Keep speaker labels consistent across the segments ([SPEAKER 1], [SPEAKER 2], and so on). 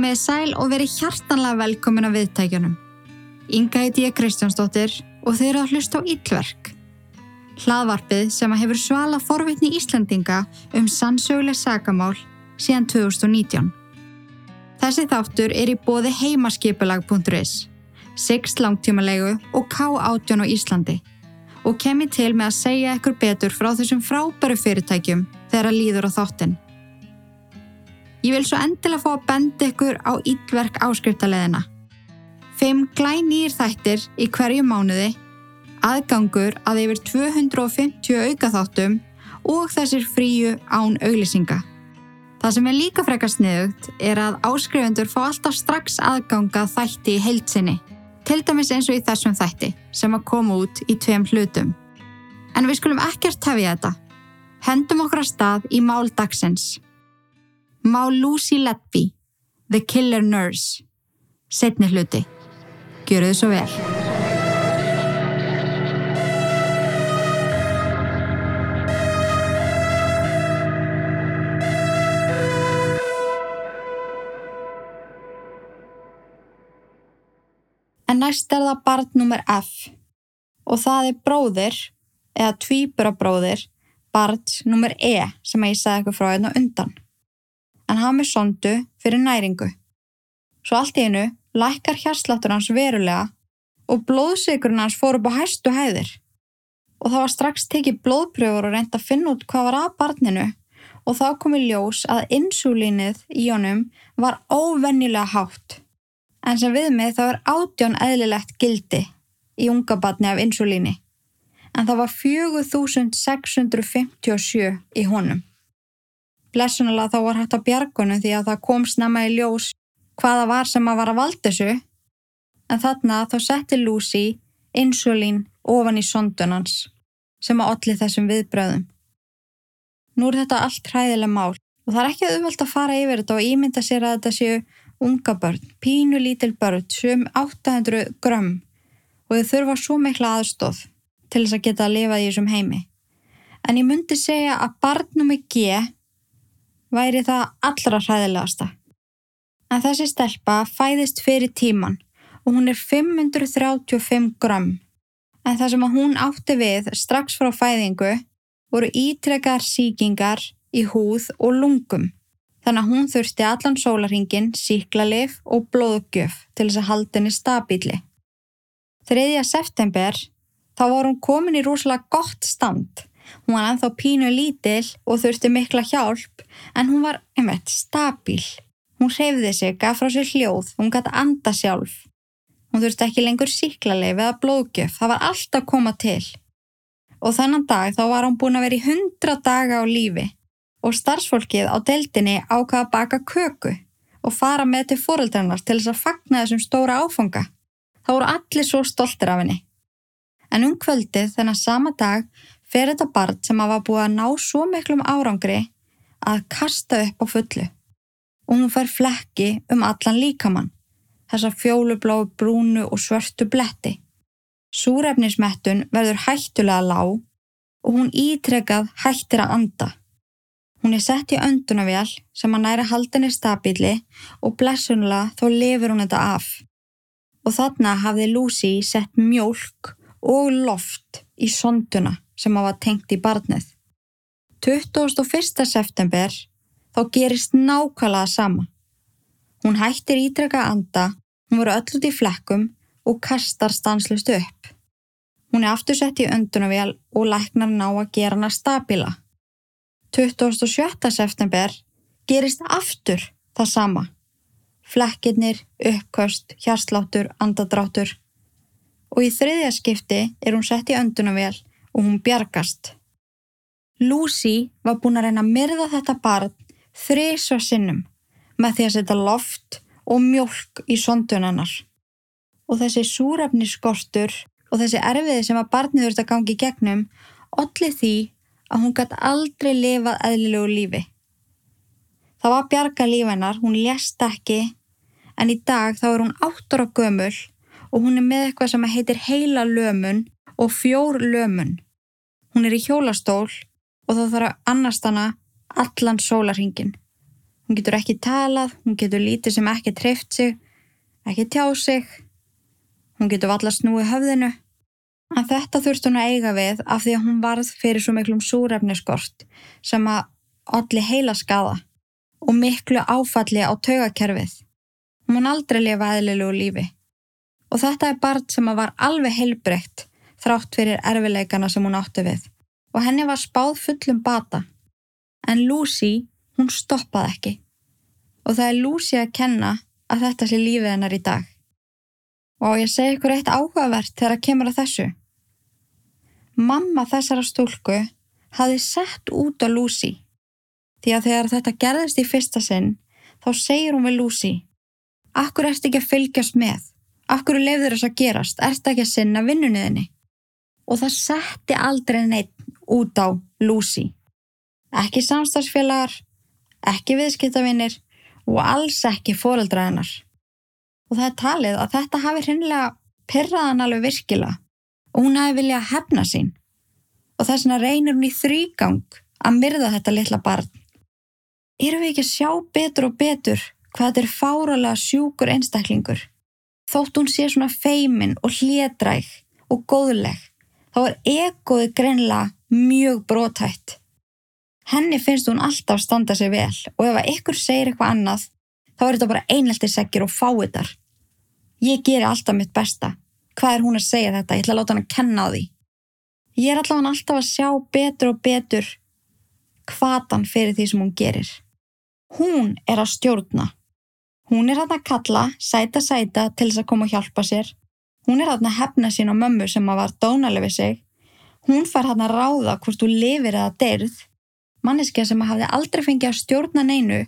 [SPEAKER 1] Komið sæl og verið hjartanlega velkomin að viðtækjunum. Inga heiti ég Kristjánsdóttir og þeir eru að hlusta á Íllverk. Hlaðvarpið sem að hefur svala forvitni Íslandinga um sannsöguleg sagamál síðan 2019. Þessi þáttur er í bóði heimaskipulag.is, Sixt langtímalegu og K18 á Íslandi og kemur til með að segja ykkur betur frá þessum frábæru fyrirtækjum þegar að líður á þáttinn. Ég vil svo endilega fá að benda ykkur á Íllverk áskriftarleðina. Fimm glænýr þættir í hverju mánuði, aðgangur að yfir 250 aukaþáttum og þessir fríu án auglýsinga. Það sem er líka frekast niðugt er að áskrifendur fá alltaf strax aðganga þætti í heilsinni, til dæmis eins og í þessum þætti sem að koma út í tveim hlutum. En við skulum ekkert tefja þetta. Hendum okkur að stað í mál dagsins. Má Lucy Letby, The Killer Nurse, setni hluti. Gjöru þið svo vel. En næst er það barn nummer F og það er bróðir eða tvíburabróðir barns nummer E sem ég sagði eitthvað frá hérna undan. En hann með sondu fyrir næringu. Svo allt í einu lækkar hjarsláttur hans verulega og blóðsikurinn hans fór upp á hæstu hæðir. Og það var strax tekið blóðpröfur og reynd að finna út hvað var að barninu og þá kom í ljós að insúlínið í honum var óvennilega hátt. En sem við með þá er átjón eðlilegt gildi í unga barni af insúlíni. En það var 4657 í honum. Blessunulega þá var hægt að bjargunum því að það kom snemma í ljós hvaða var sem að var að valda þessu. En þarna þá setti Lucy insúlín ofan í sondunans sem að olli þessum viðbröðum. Nú er þetta allt hræðilega mál og það er ekki auðvelt að fara yfir þetta og ímynda sér að þetta séu unga börn, pínu lítil börn, sem 800 grömm og þau þurfa svo mikla aðstóð til þess að geta að lifa í þessum heimi. En ég myndi segja að barnum í G væri það allra hræðilegasta. En þessi stelpa fæðist fyrir tíman og hún er 535 grömm. En það sem hún átti við strax frá fæðingu voru ítrekar síkingar í húð og lungum. Þannig að hún þurfti allan sólarhingin, síklarlif og blóðgjöf til þess að halda henni stabíli. 3. september þá var hún komin í rosalega gott stand. Hún var ennþá pínu lítil og þurfti mikla hjálp en hún var, einmitt, stabíl. Hún hreyfði sig, gaf frá sér hljóð, hún gæti anda sjálf. Hún þurfti ekki lengur síklarlif eða blóðgjöf, það var allt að koma til. Og þennan dag þá var hún búin að vera í 100 daga á lífi og starfsfólkið á deildinni ákvaða að baka köku og fara með til fóröldrannar til þess að fagna þessum stóra áfanga. Það voru allir svo stoltir af henni. En um kvöldið þennan sama dag fer þetta barn sem hafa búið að ná svo miklum árangri að kasta upp á fullu. Og hún fær flekki um allan líkamann, þessa fjólubláu brúnu og svörtu bletti. Súrefnismettun verður hættulega lág og hún ítrekkað hættir að anda. Hún er sett í öndunavél sem að næra haldinni stabíli og blessunlega þó lifur hún þetta af. Og þarna hafði Lucy sett mjölk og loft í sonduna sem hafa tengt í barnið. 21. september þá gerist nákvæmlega sama. Hún hættir ítrekka anda, hún voru öll út í flekkum og kastar stanslust upp. Hún er aftur sett í öndunavél og læknar ná að gera hana stabíla. 27. september gerist aftur það sama. Flekkirnir, uppköst, hjarsláttur, andadráttur. Og í þriðja skipti er hún sett í öndunavél og hún bjargast. Lucy var búin að reyna að myrða þetta barn þrísva sinnum með því að setja loft og mjölk í sondunannar. Og þessi súrefniskortur og þessi erfiði sem að barnið þurft að gangi gegnum allir því að hún gæti aldrei lifað eðlilegu lífi. Það var bjarga lífennar, hún lést ekki, en í dag þá er hún áttur á gömul og hún er með eitthvað sem heitir heila lömun og fjór lömun. Hún er í hjólastól og þá þarf að annast hana allan sólarhingin. Hún getur ekki talað, hún getur lítið sem ekki treyft sig, ekki tjá sig. Hún getur valla snúi höfðinu. En þetta þurft hún að eiga við af því að hún varð fyrir svo miklum súrefniskort sem að allir heila skada og miklu áfalli á taugakerfið. Hún aldrei lifa eðlilegu lífi. Og þetta er barn sem var alveg heilbreykt þrátt fyrir erfileikana sem hún átti við og henni var spáð fullum bata. En Lucy, hún stoppaði ekki. Og það er Lucy að kenna að þetta sé lífið hennar í dag. Og ég segi ykkur eitt áhugavert þegar að kemur að þessu. Mamma þessara stúlku hafði sett út á Lucy. Því að þegar þetta gerðist í fyrsta sinn, þá segir hún við Lucy Akkur ert ekki að fylgjast með? Akkur lefður þess að gerast? Ert ekki að sinna vinnunniðinni? Og það setti aldrei neitt út á Lucy. Ekki samstagsfélagar, ekki viðskiptavinnir og alls ekki fóreldra hennar. Og það er talið að þetta hafi hreinlega perraðan alveg virkilega og hún hafi viljað hefna sín. Og þess vegna reynir hún í þrýgang að myrða þetta litla barn. Erum við ekki að sjá betur og betur hvað þetta er fáralega sjúkur einstaklingur. Þótt hún sé svona feimin og hlédræg og góðleg, þá er egoði greinlega mjög brótætt. Henni finnst hún alltaf standa sig vel og ef ykkur segir eitthvað annað, þá er þetta bara einhelti segir og fáiðar. Ég gerir alltaf mitt besta. Hvað er hún að segja þetta? Ég ætla að láta hann að kenna því. Ég er allavega alltaf að sjá betur og betur hvatan fyrir því sem hún gerir. Hún er að stjórna. Hún er hann að kalla, sæta sæta til þess að koma og hjálpa sér. Hún er hann að hefna sín á mömmu sem að var dónaleg við sig. Hún far hann að ráða hvort þú lifir eða derð. Manneskja sem að hafði aldrei fengið að stjórna neinu,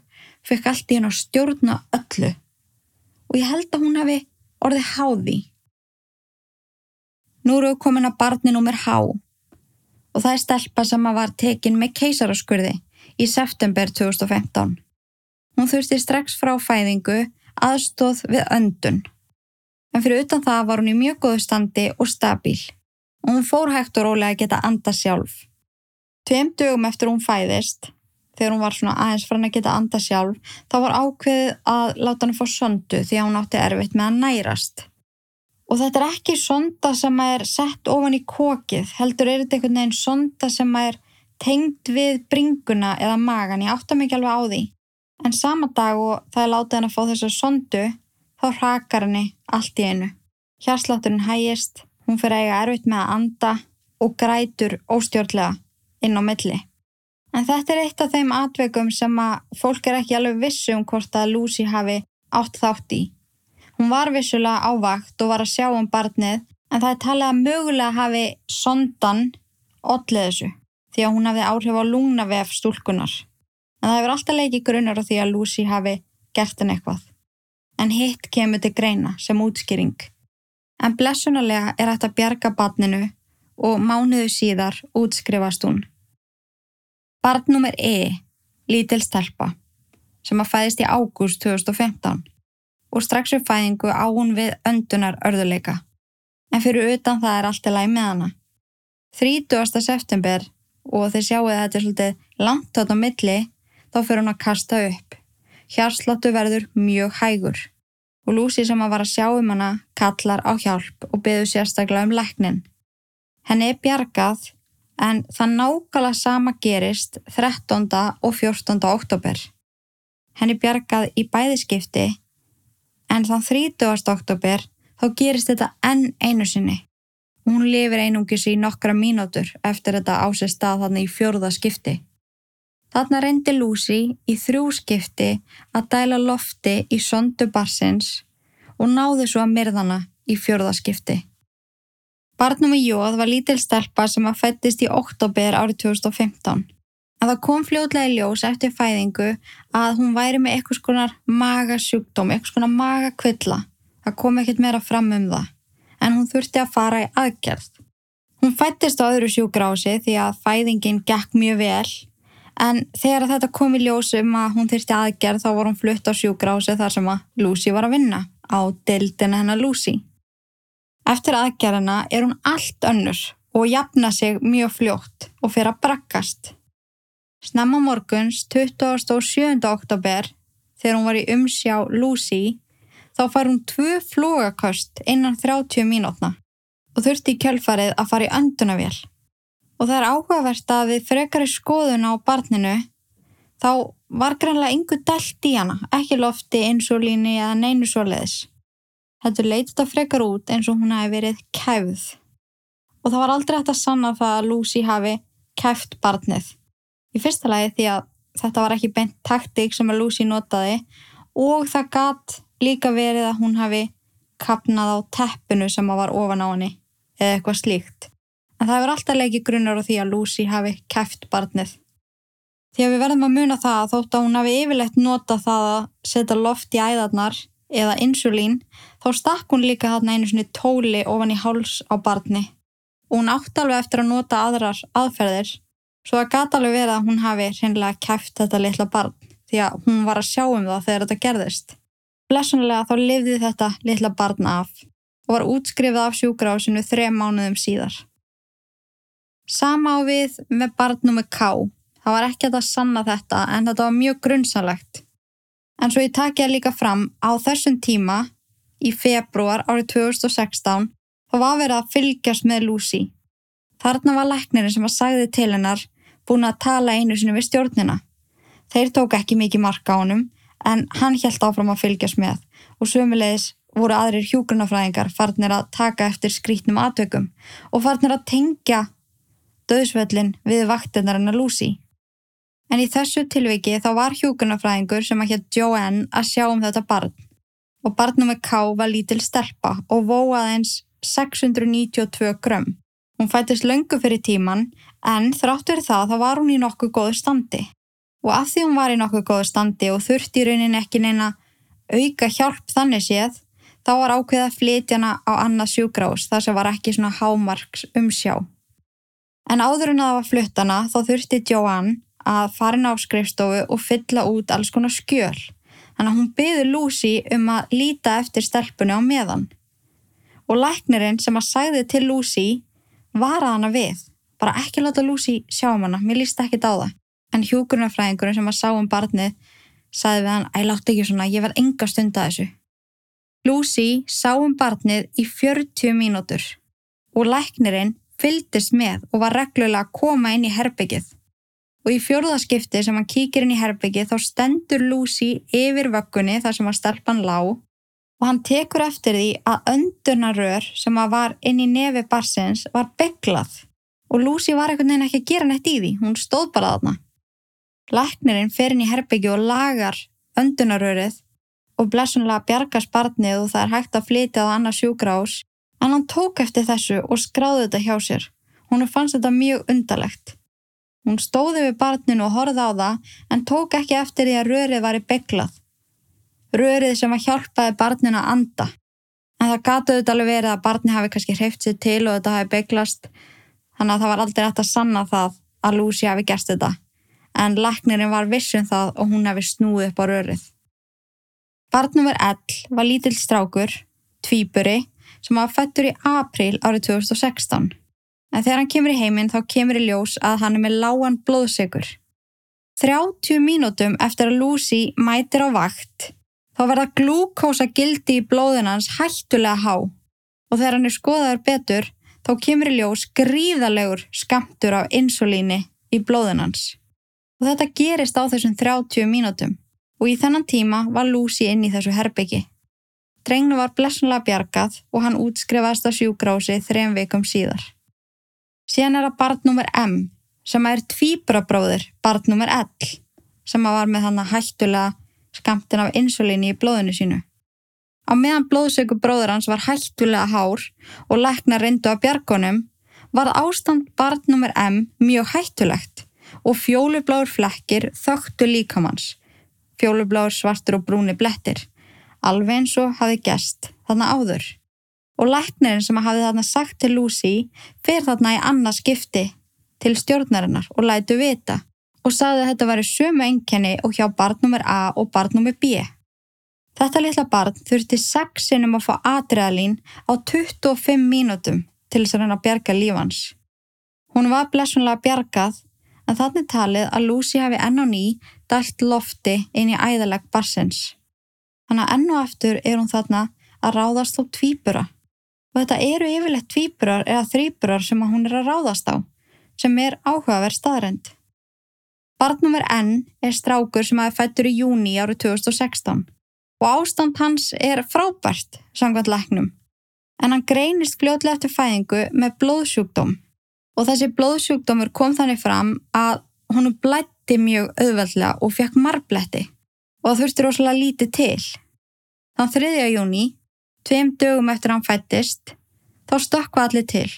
[SPEAKER 1] fekk allt í hann að stjórna öllu. Og ég held að hún hafi orðið háði. Nú eru við komin að barni nummer há og það er stelpa sem að var tekin með keisaraskurði í september 2015. Hún þurfti strax frá fæðingu aðstóð við öndun. En fyrir utan það var hún í mjög góðu standi og stabíl og hún fór hægt og rólega að geta anda sjálf. Tveim dögum eftir hún fæðist, þegar hún var svona aðeins frá hann að geta anda sjálf, þá var ákveðið að láta hann fá sondu því að hún átti erfitt með að nærast. Og þetta er ekki sonda sem er sett ofan í kokið, heldur er þetta einhvern veginn sonda sem er tengd við bringuna eða magan, ég átta mikið alveg á því. En sama dag og það er látið henn að fá þessa sondu, þá hrakar henni allt í einu. Hjarslátturinn hægist, hún fyrir að eiga erfitt með að anda og grætur óstjórnlega inn á milli. En þetta er eitt af þeim atveikum sem að fólk er ekki alveg vissu um hvort að Lucy hafi átt þátt í. Hún var vissulega ávakt og var að sjá um barnið en það er talið að mögulega hafi sondan ollið þessu því að hún hafi áhrif á lungnavef stúlkunar en það hefur alltaf leikið grunnar á því að Lucy hafi gert henn eitthvað. En hitt kemur til greina sem útskýring. En blessunarlega er að bjarga barninu og mánuðu síðar útskrifast hún. Barn nummer E, lítil stelpa, sem að fæðist í ágúst 2015 og strax við fæðingu á hún við öndunar örðuleika. En fyrir utan það er alltaf læg með hana. 30. september og þeir sjáu að þetta er svolítið langt átt á milli þá fyrir hún að kasta upp. Hjarsláttu verður mjög hægur og Lucy sem að var að sjá um hana kallar á hjálp og beður sérstaklega um leknin. Henni er bjargað en það nákvæmlega sama gerist 13. og 14. oktober. Henni bjargað í bæðiskipti en þann 30. oktober þá gerist þetta enn einu sinni. Hún lifir einungis í nokkra mínútur eftir þetta ásist stað þannig í fjörða skipti. Þarna reyndi Lucy í þrjú skipti að dæla lofti í sondu barsins og náði svo að myrðana í fjörðaskipti. Barnum í jóð var lítil stelpa sem að fættist í oktober árið 2015. En það kom fljóðlega í ljós eftir fæðingu að hún væri með eitthvað skonar magasjúkdóm, eitthvað skonar magakvilla. Það kom ekkert meira fram um það, en hún þurfti að fara í aðgerð. Hún fættist á öðru sjúkrási því að fæðingin gekk mjög vel En þegar þetta kom í ljósum að hún þyrsti aðgerð þá var hún flutt á sjúgrási þar sem að Lucy var að vinna á dildina hennar Lucy. Eftir aðgerðina er hún allt önnur og jafna sig mjög fljótt og fyrir að brakkast. Snemma morguns 27. oktober þegar hún var í umsjá Lucy þá fær hún tvö flogaköst innan 30 mínútna og þurfti í kjölfarið að fara í öndunavél. Og það er áhugavert að við frekari skoðun á barninu þá var greinlega yngur dælt í hana, ekki lofti, insulíni eða neinu svoleiðis. Þetta leitist að frekar út eins og hún hafi verið kæfð. Og það var aldrei hægt að sanna það að Lucy hafi kæft barnið. Í fyrsta lagi því að þetta var ekki beint taktík sem að Lucy notaði og það gatt líka verið að hún hafi kapnað á teppinu sem að var ofan á henni eða eitthvað slíkt. En það hefur alltaf leikið grunnar á því að Lucy hafi kæft barnið. Því að við verðum að muna það að þótt að hún hafi yfirlegt nota það að setja loft í æðarnar eða insulín, þá stakk hún líka þarna einu svona tóli ofan í háls á barni. Og hún átti alveg eftir að nota aðrar aðferðir, svo það gæti alveg verið að hún hafi hreinlega kæft þetta litla barn, því að hún var að sjá um það þegar þetta gerðist. Blessunlega þá lifði þetta litla barn af og var útskrifið af sjúkrásinu þrejum mánuðum síðar. Sama á við með barnum með ká. Það var ekki að sanna þetta en þetta var mjög grunnsalegt. En svo ég takja líka fram á þessum tíma í februar árið 2016 þá var verið að fylgjast með Lucy. Þarna var læknirinn sem að sagði til hennar búin að tala einu sinu við stjórnina. Þeir tók ekki mikið marka á honum en hann helt áfram að fylgjast með og sömulegis voru aðrir hjúgrunafræðingar farnir að taka eftir skrítnum aðtökum og farnir að tengja döðsvöllin við vaktinnar hennar Lucy. En í þessu tilviki þá var hjúgrunafræðingur sem að hétt Joanne að sjá um þetta barn og barnum með K var lítil stelpa og vóað eins 692 grömm. Hún fættist löngu fyrir tíman en þrátt verið það þá var hún í nokkuð góðu standi. Og af því hún var í nokkuð góðu standi og þurfti í raunin ekki neina auka hjálp þannig séð þá var ákveð að flytja hana á annað sjúgrás þar sem var ekki svona hámarks umsjá. En áður en að það var fluttana þá þurfti Joanne að fara inn á skrifstofu og fylla út alls konar skjöl. Þannig að hún byði Lucy um að líta eftir stelpunni á meðan. Og læknirinn sem að sæði til Lucy var að hana við. Bara ekki láta Lucy sjá um hana, mér líst ekki á það. En hjúkurnafræðingurinn sem að sá um barnið sæði við hann, æg látt ekki svona, ég verð enga stund að þessu. Lucy sá um barnið í 40 mínútur og læknirinn fyldist með og var reglulega að koma inn í herbyggið. Og í fjörðaskipti sem hann kíkir inn í herbyggið þá stendur Lucy yfir vöggunni þar sem að stelpan lág og hann tekur eftir því að öndurnarör sem að var inn í nefi barsins var beglað og Lucy var einhvern veginn ekki að gera neitt í því, hún stóð bara þarna. Læknirinn fer inn í herbyggju og lagar öndurnarörið og blessunlega bjargast barnið og það er hægt að flytja á annars sjúgrás en hann tók eftir þessu og skráði þetta hjá sér. Hún fannst þetta mjög undalegt. Hún stóði við barninu og horfði á það en tók ekki eftir því að rörið var í beglað. Rörið sem að hjálpaði barninu að anda. En það gatuði þetta alveg verið að barni hafi kannski hreift sér til og þetta hafi beglast þannig að það var aldrei hægt að sanna það að Lucy hafi gert þetta. En laknirinn var vissum það og hún hafi snúið upp á rörið. Barnumver L var lítill strákur, tvíburi sem var fættur í april árið 2016. En þegar hann kemur í heiminn þá kemur í ljós að hann er með lágan blóðsökur. 30 mínútum eftir að Lucy mætir á vakt þá verða glúkósa gildi í blóðinans hættulega há og þegar hann er skoðaður betur þá kemur í ljós gríðalegur skamtur af insulíni í blóðinans. Og þetta gerist á þessum 30 mínútum og í þennan tíma var Lucy inn í þessu herbyggi. Drengnu var blessunlega bjargað og hann útskrifast að sjúgrási þrejum veikum síðar. Síðan er það barnnúmer M sem er tvíbrabróður barnnúmer L sem var með hann að hættulega skamtin af insulíni í blóðinu sínu. Á meðan blóðsöku bróður hans var hættulega hár og lekna reyndu af bjargonum var ástand barnnúmer M mjög hættulegt og fjólubláur flekkir þögtu líkamanns, fjólubláur svartur og brúni blettir alveg eins og hafi gæst þarna áður. Og læknirinn sem hafi þarna sagt til Lucy fer þarna í annað skipti til stjórnarinnar og lætu vita og sagði að þetta væri sömu enkenni og hjá barnumir A og barnumir B. Þetta litla barn þurfti sexinum að fá adrealín á 25 mínútum til þess að hann að bjarga lífans. Hún var blessunlega bjargað en þannig talið að Lucy hafi enn á ný dælt lofti inn í æðaleg barsins. Þannig að enn og aftur er hún þarna að ráðast á tvíbura. Og þetta eru yfirleitt tvíburar eða þrýburar sem hún er að ráðast á, sem er áhugaverð staðrænt. Barnumver N er strákur sem aðeins fættur í júni árið 2016 og ástand hans er frábært, sangvænt læknum. En hann greinist fljóðlega eftir fæðingu með blóðsjúkdóm og þessi blóðsjúkdómur kom þannig fram að hún blætti mjög auðveldlega og fekk marbletti og þurfti rosalega lítið til. Þann 3. júni, tveim dögum eftir hann fættist, þá stökkva allir til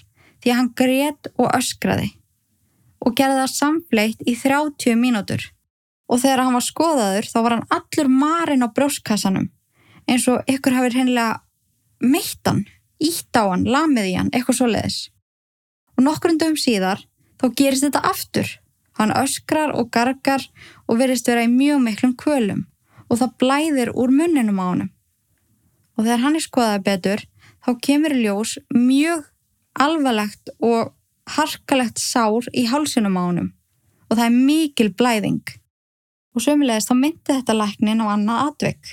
[SPEAKER 1] því að hann grét og öskraði og gerði það samfleitt í 30 mínútur og þegar hann var skoðaður þá var hann allur marinn á brjóskassanum eins og ykkur hafið hennilega meittan, ítt á hann, lamið í hann, eitthvað svo leiðis. Og nokkrundum síðar þá gerist þetta aftur. Hann öskrar og gargar og verist vera í mjög miklum kvölum og það blæðir úr munninum á hann. Og þegar hann er skoðað betur þá kemur ljós mjög alvarlegt og harkalegt sár í hálsunum á hann og það er mikil blæðing og sömulegist þá myndi þetta læknin á annað atvegg.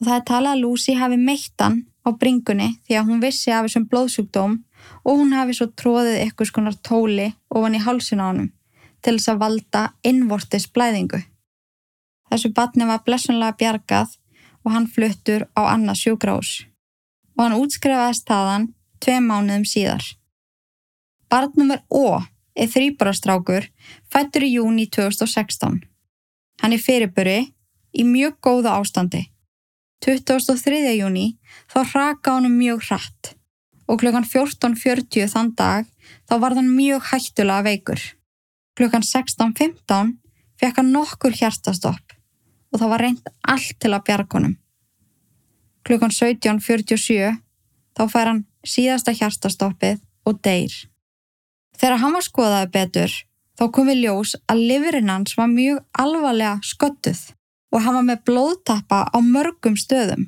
[SPEAKER 1] Og það er talað að Lucy hafi meittan á bringunni því að hún vissi af þessum blóðsjúkdóm og hún hafi svo tróðið eitthvað skonar tóli ofan í hálsin á hann til þess að valda innvortis blæðingu. Þessu batni var blessunlega bjargað og hann fluttur á annað sjúgrás og hann útskrifaðist þaðan tvei mánuðum síðar. Barnumur Ó er þrýbarastrákur fættur í júni 2016. Hann er fyrirböri í mjög góða ástandi. 23. júni þá raka honum mjög hratt og klukkan 14.40 þann dag þá var hann mjög hættulega veikur. Klukkan 16.15 fekk hann nokkur hjertastopp og það var reynd allt til að bjargunum. Klukkan 17.47 þá fær hann síðasta hjertastoppið og deyr. Þegar hann var skoðaði betur þá kom við ljós að livurinn hans var mjög alvarlega sköttuð og hann var með blóðtappa á mörgum stöðum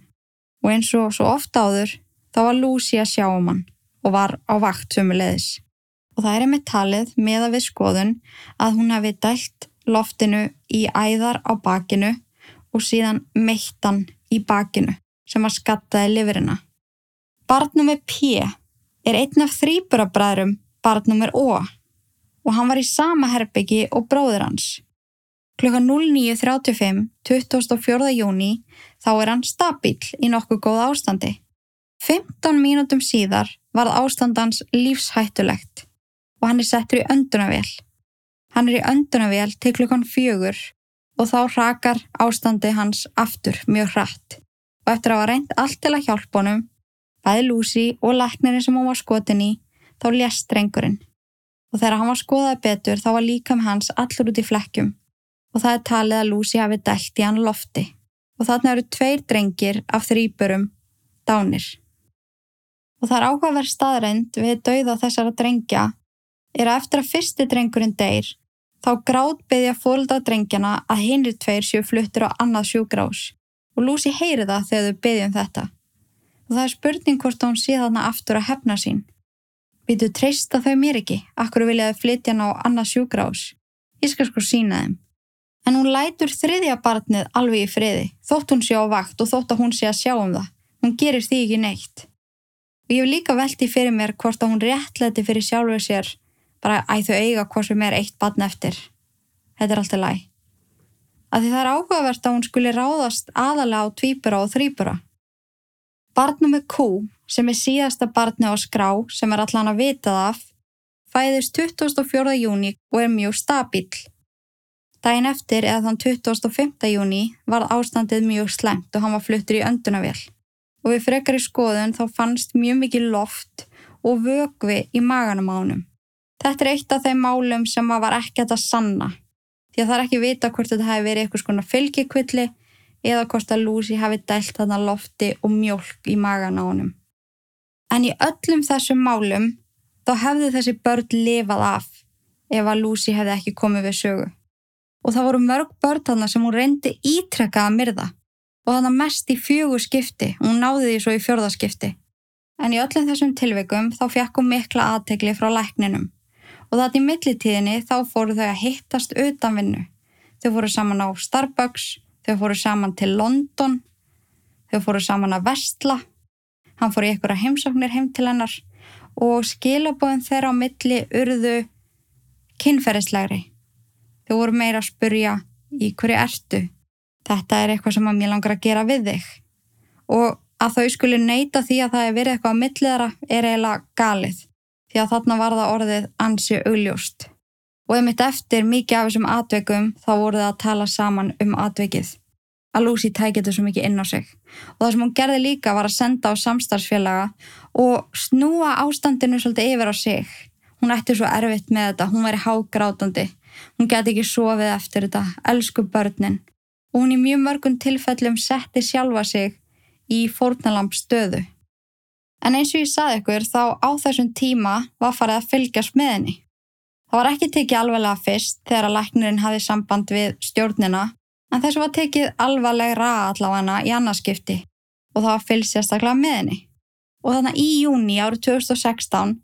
[SPEAKER 1] og eins og svo ofta áður þá var Lucy að sjá um hann og var á vakt sömulegis. Og það er einmitt talið með að við skoðun að hún hafi dælt loftinu í æðar á bakinu og síðan meittan í bakinu sem var skattaði livurina. Barnumir P er einn af þrýburabræðrum barnumir O og hann var í sama herbyggi og bróður hans. Klukka 09.35, 24. júni, þá er hann stabíl í nokkuð góð ástandi. 15 mínútum síðar varð ástandans lífshættulegt og hann er settur í öndunavél. Hann er í öndunavél til klukkan fjögur og þá rakar ástandi hans aftur mjög hratt. Og eftir að hafa reynd allt til að hjálpa honum, bæði Lucy og læknirinn sem hún var skotin í, þá lést drengurinn. Og þegar hann var skoðað betur þá var líkam hans allur út í flekkjum. Og það er talið að Lucy hafi dælt í hann lofti. Og þarna eru tveir drengir af þrýburum dánir. Og það er áhugaverð staðreind við dauða þessara drengja er að eftir að fyrsti drengurinn deyr þá gráð beðja fólda drengjana að hinri tveir séu fluttur á annað sjúgrás og Lucy heyri það þegar þau beðjum þetta. Og það er spurning hvort hún sé þarna aftur að hefna sín. Býtu treysta þau mér ekki, akkur viljaði flytja hann á annað sjúgrás. Ég skal sko sína þeim. En hún lætur þriðja barnið alveg í friði, þótt hún sé á vakt og þótt að hún sé að sjá um það. Hún gerir því ekki neitt. Og ég hef líka veltið fyrir mér hvort að hún réttleiti fyrir sjálfuð sér bara þau eiga hvort sem er eitt barn eftir. Þetta er alltaf læg. Að því það er áhugavert að hún skuli ráðast aðalega á tvíbura og þrýbura. Barnum með kú sem er síðasta barni á skrá sem er allan að vitað af, fæðist 24. júni og er mjög stabíl. Dæin eftir eða þann 25. júni var ástandið mjög slengt og hann var fluttur í öndunavél. Og við frekar í skoðun þá fannst mjög mikið loft og vögvi í maganum á hannum. Þetta er eitt af þeim málum sem maður var ekkert að sanna. Því að það er ekki vita hvort þetta hefði verið eitthvað svona fylgikvilli eða hvort að Lucy hafi dælt þarna lofti og mjölk í magan á honum. En í öllum þessum málum þá hefði þessi börn lifað af ef að Lucy hefði ekki komið við sögu. Og það voru mörg börn þarna sem hún reyndi ítrekkað að myrða og þarna mest í fjögur skipti og hún náði því svo í fjörðaskipti. En í öllum þessum tilveikum þá fekk hún mikla aðtegli frá lækninum og það í millitíðinni þá fóru þau að hittast utan vinnu. Þau fóru saman á Starbucks, þau fóru saman til London, þau fóru saman að Vestla, hann fór í einhverja heimsóknir heim til hennar og skilabóðin þeirra á milli urðu kynferðislegri. Þau voru meira að spurja í hverju ertu. Þetta er eitthvað sem að mér langar að gera við þig. Og að þau skuli neyta því að það er verið eitthvað á milliðara er eiginlega galið því að þarna var það orðið ansi augljóst. Og ef mitt eftir mikið af þessum atveikum þá voruð það að tala saman um atveikið. Að Lucy tækið þetta svo mikið inn á sig. Og það sem hún gerði líka var að senda á samstarfsfélaga og snúa ástandinu svolítið yfir á sig. Hún ætti svo erfitt með þetta, hún væri hágrátandi. Hún geti ekki sofið eftir þetta, elsku börnin. Og hún í mjög mörgum tilfellum setti sjálfa sig í fórnalamp stöðu. En eins og ég saði ykkur þá á þessum tíma var farið að fylgjast með henni. Það var ekki tekið alvarlega fyrst þegar að læknirinn hafi samband við stjórnina en þessu var tekið alvarlegra allavega í annarskipti og það var fylgst sérstaklega með henni. Og þannig í júni árið 2016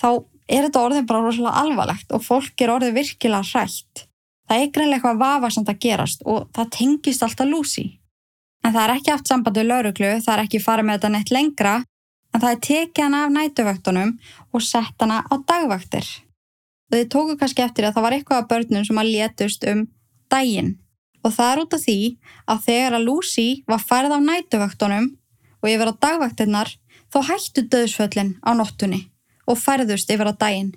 [SPEAKER 1] þá er þetta orðin bara rosalega alvarlegt og fólk er orðið virkilega hrætt. Það er greinlega eitthvað vafarsamt að gerast og það tengist alltaf lúsi. En það er ekki haft samband við lauruglu, það er ekki farið með þetta neitt lengra en það er tekið hana af nætuvöktunum og sett hana á dagvaktir. Og þið tóku kannski eftir að það var eitthvað af börnum sem að létust um daginn. Og það er út af því að þegar að Lucy var færð á nætuvöktunum og yfir á dagvaktinnar þá hættu döðsföllin á nóttunni og færðust yfir á daginn.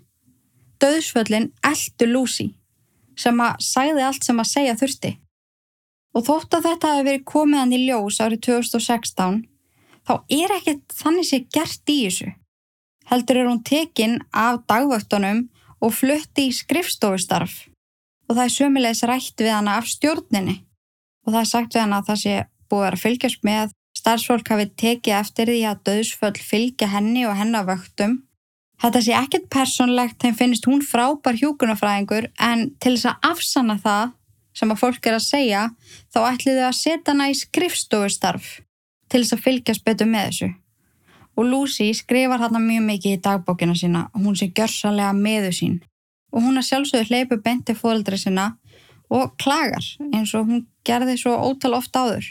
[SPEAKER 1] Döðsföllin eldu Lucy sem að sæði allt sem að segja þurfti. Og þótt að þetta hefði verið komið hann í ljós árið 2016 þá er ekkert þannig sé gert í þessu. Heldur er hún tekin af dagvöktunum og flutti í skrifstofustarf og það er sömulegis rætt við hana af stjórninni og það er sagt við hana að það sé búið að fylgjast með starfsfólk hafi tekið eftir því að döðsföll fylgja henni og hennar vöktum. Þetta sé ekkert personlegt, þeim finnist hún frábær hjúkunafræðingur en til þess að afsanna það sem að fólk er að segja þá ætliðu að setja hana í skrifstofustarf til þess að fylgjast betur með þessu. Og Lucy skrifar þarna mjög mikið í dagbókina sína hún sé gjörsalega meðu sín. Og hún er sjálfsögðu hleypu benti fóldri sína og klagar eins og hún gerði svo ótal ofta áður.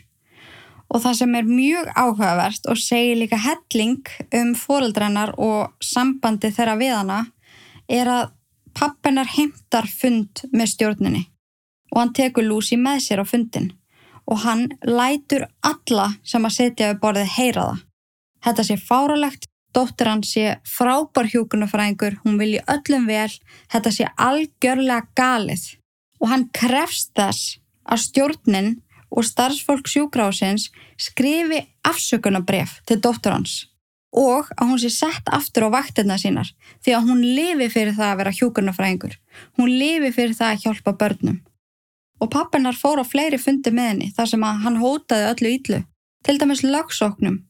[SPEAKER 1] Og það sem er mjög áhugavert og segir líka helling um fóldrennar og sambandi þeirra við hana er að pappinar heimtar fund með stjórninni og hann tekur Lucy með sér á fundin og hann lætur alla sem að setja við borðið heyra það. Þetta sé fáralegt, dóttir hann sé frábær hjúkunarfræðingur, hún vilji öllum vel, þetta sé algjörlega galið. Og hann krefst þess að stjórnin og starfsfólk sjúkrásins skrifi afsökunabref til dóttur hans og að hún sé sett aftur á vaktirna sínar því að hún lifi fyrir það að vera hjúkunarfræðingur, hún lifi fyrir það að hjálpa börnum og pappinar fór á fleiri fundi með henni þar sem að hann hótaði öllu ítlu, til dæmis lagsóknum.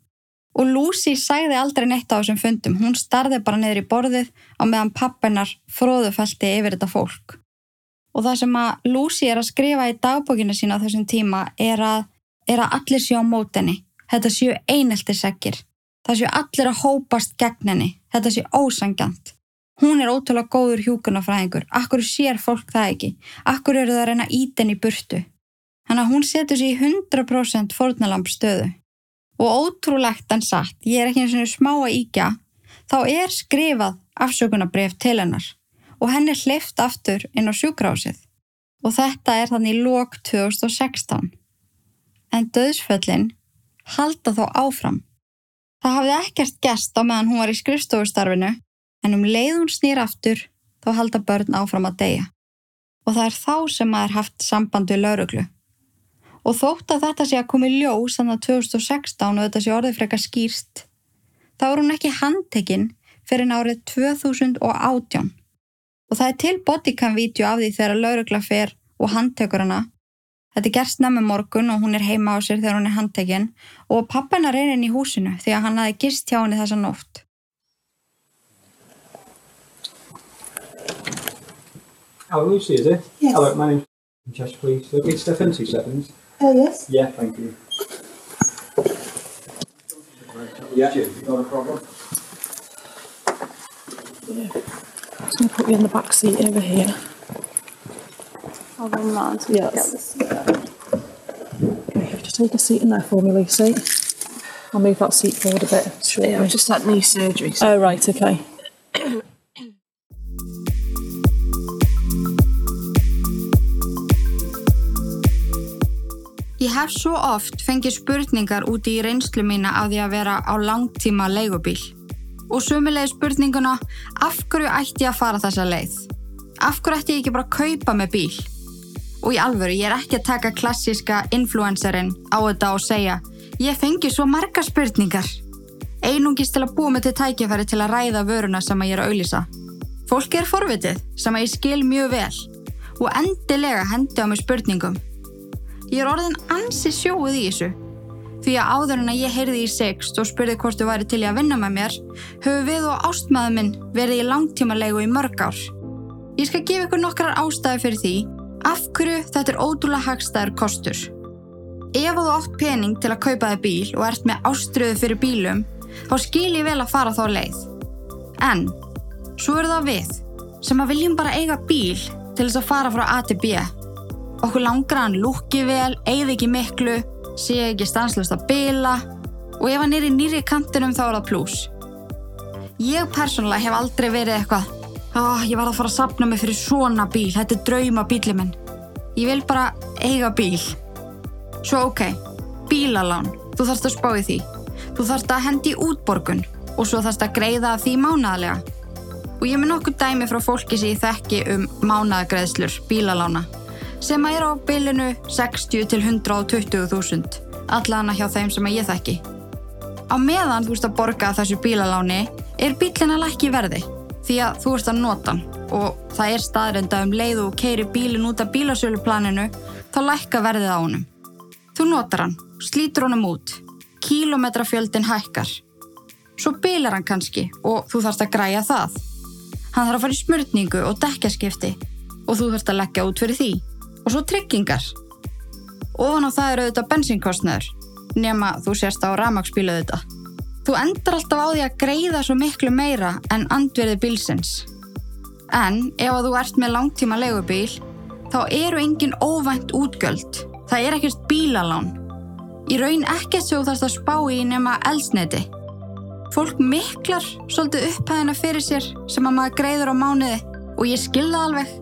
[SPEAKER 1] Og Lucy sæði aldrei neitt á þessum fundum, hún starði bara niður í borðið á meðan pappinar fróðufælti yfir þetta fólk. Og það sem að Lucy er að skrifa í dagbókinu sína á þessum tíma er að, er að allir séu á mótenni, þetta séu einelti segir, það séu allir að hópast gegn henni, þetta séu ósangjant. Hún er ótrúlega góður hjúkunafræðingur. Akkur sér fólk það ekki? Akkur eru það að reyna íten í burtu? Þannig að hún setur sér í 100% fórnalamp stöðu. Og ótrúlegt en satt, ég er ekki eins og smá að íkja, þá er skrifað afsökunabref til hennar og henni hlifta aftur inn á sjúkrásið. Og þetta er þannig í lók 2016. En döðsföllin halda þó áfram. Það hafði ekkert gest á meðan hún var í skrifstofustarfinu en um leið hún snýr aftur þá halda börn áfram að deyja. Og það er þá sem maður haft samband við lauruglu. Og þótt að þetta sé að komi ljós þannig að 2016 og þetta sé orðið frekar skýrst, þá er hún ekki handtekinn fyrir árið 2018. Og það er til bodycam-vídeó af því þegar laurugla fer og handtekur hana. Þetta er gerst nefnum morgun og hún er heima á sér þegar hún er handtekinn og pappina reynir inn í húsinu því að hann hafi gist hjá henni þessa nótt.
[SPEAKER 2] Oh, Lucy, is it?
[SPEAKER 3] Yes.
[SPEAKER 2] Hello, my name's Chester, please. Look, it's Stefan, two seconds.
[SPEAKER 3] Oh, uh, yes.
[SPEAKER 2] Yeah, thank you. Yeah, not a problem.
[SPEAKER 3] Yeah. I'm going to put you in the back seat over here.
[SPEAKER 4] Hold on, man. to
[SPEAKER 3] Yes.
[SPEAKER 4] get this together.
[SPEAKER 3] Okay, just take a seat in there for me, Lucy. I'll move that seat forward a bit shortly.
[SPEAKER 4] Yeah, I've just had knee surgery. So
[SPEAKER 3] Oh, right, okay.
[SPEAKER 1] Ég hef svo oft fengið spurningar úti í reynslu mína af því að vera á langtíma leigubíl. Og sömulega spurninguna, af hverju ætti ég að fara þessa leið? Af hverju ætti ég ekki bara að kaupa með bíl? Og í alvöru, ég er ekki að taka klassíska influencerinn á þetta og segja ég fengi svo marga spurningar. Einungis til að búa mig til tækifæri til að ræða vöruna sem ég er að auðlýsa. Fólki er forvitið sem að ég skil mjög vel og endilega hendi á mig spurningum. Ég er orðin ansi sjóið í þessu. Því að áður en að ég heyrði í sext og spurði hvort þú væri til í að vinna með mér, höfum við og ástmaður minn verið í langtímalegu í mörg ár. Ég skal gefa ykkur nokkrar ástæði fyrir því af hverju þetta er ótrúlega hagstæður kostur. Ef þú átt pening til að kaupa þig bíl og ert með áströðu fyrir bílum, þá skil ég vel að fara þá leið. En, svo er það við, sem að viljum bara eiga bíl til þess að fara frá A til B. Okkur langar að hann lúki vel, eigði ekki miklu, sé ekki stanslust að bila og ef hann er í nýri kantinum þá er það pluss. Ég persónulega hef aldrei verið eitthvað oh, ég var að fara að sapna mig fyrir svona bíl, þetta er drauma bíli minn. Ég vil bara eiga bíl. Svo ok, bílalán, þú þarfst að spá í því. Þú þarfst að hendi útborgun og svo þarfst að greiða því mánaðlega. Og ég með nokkuð dæmi frá fólki sem ég þekki um mánaðagreðslur bílalána sem að er á bilinu 60 til 120 þúsund allana hjá þeim sem ég þekki. Á meðan þú ert að borga þessu bílaláni er bílinn að lækki verði því að þú ert að nota hann og það er staðrenda um leið og keiri bílinn út af bílasöluplaninu þá lækka verðið á honum. Þú notar hann, slítur honum út, kílometrafjöldin hækkar. Svo bílar hann kannski og þú þarfst að græja það. Hann þarf að fara í smörningu og dekkjaskipti og þú þarfst að leggja út fyrir því. Og svo tryggingar. Ofan á það eru auðvitað bensínkostnaður, nema þú sérst á ramagsbílu auðvitað. Þú endar alltaf á því að greiða svo miklu meira en andverði bílsins. En ef að þú ert með langtíma legubíl, þá eru engin óvænt útgjöld. Það er ekkert bílalán. Í raun ekkert þú þarfst að spá í nema eldsneti. Fólk miklar svolítið upphæðina fyrir sér sem að maður greiður á mánuði og ég skilða alveg.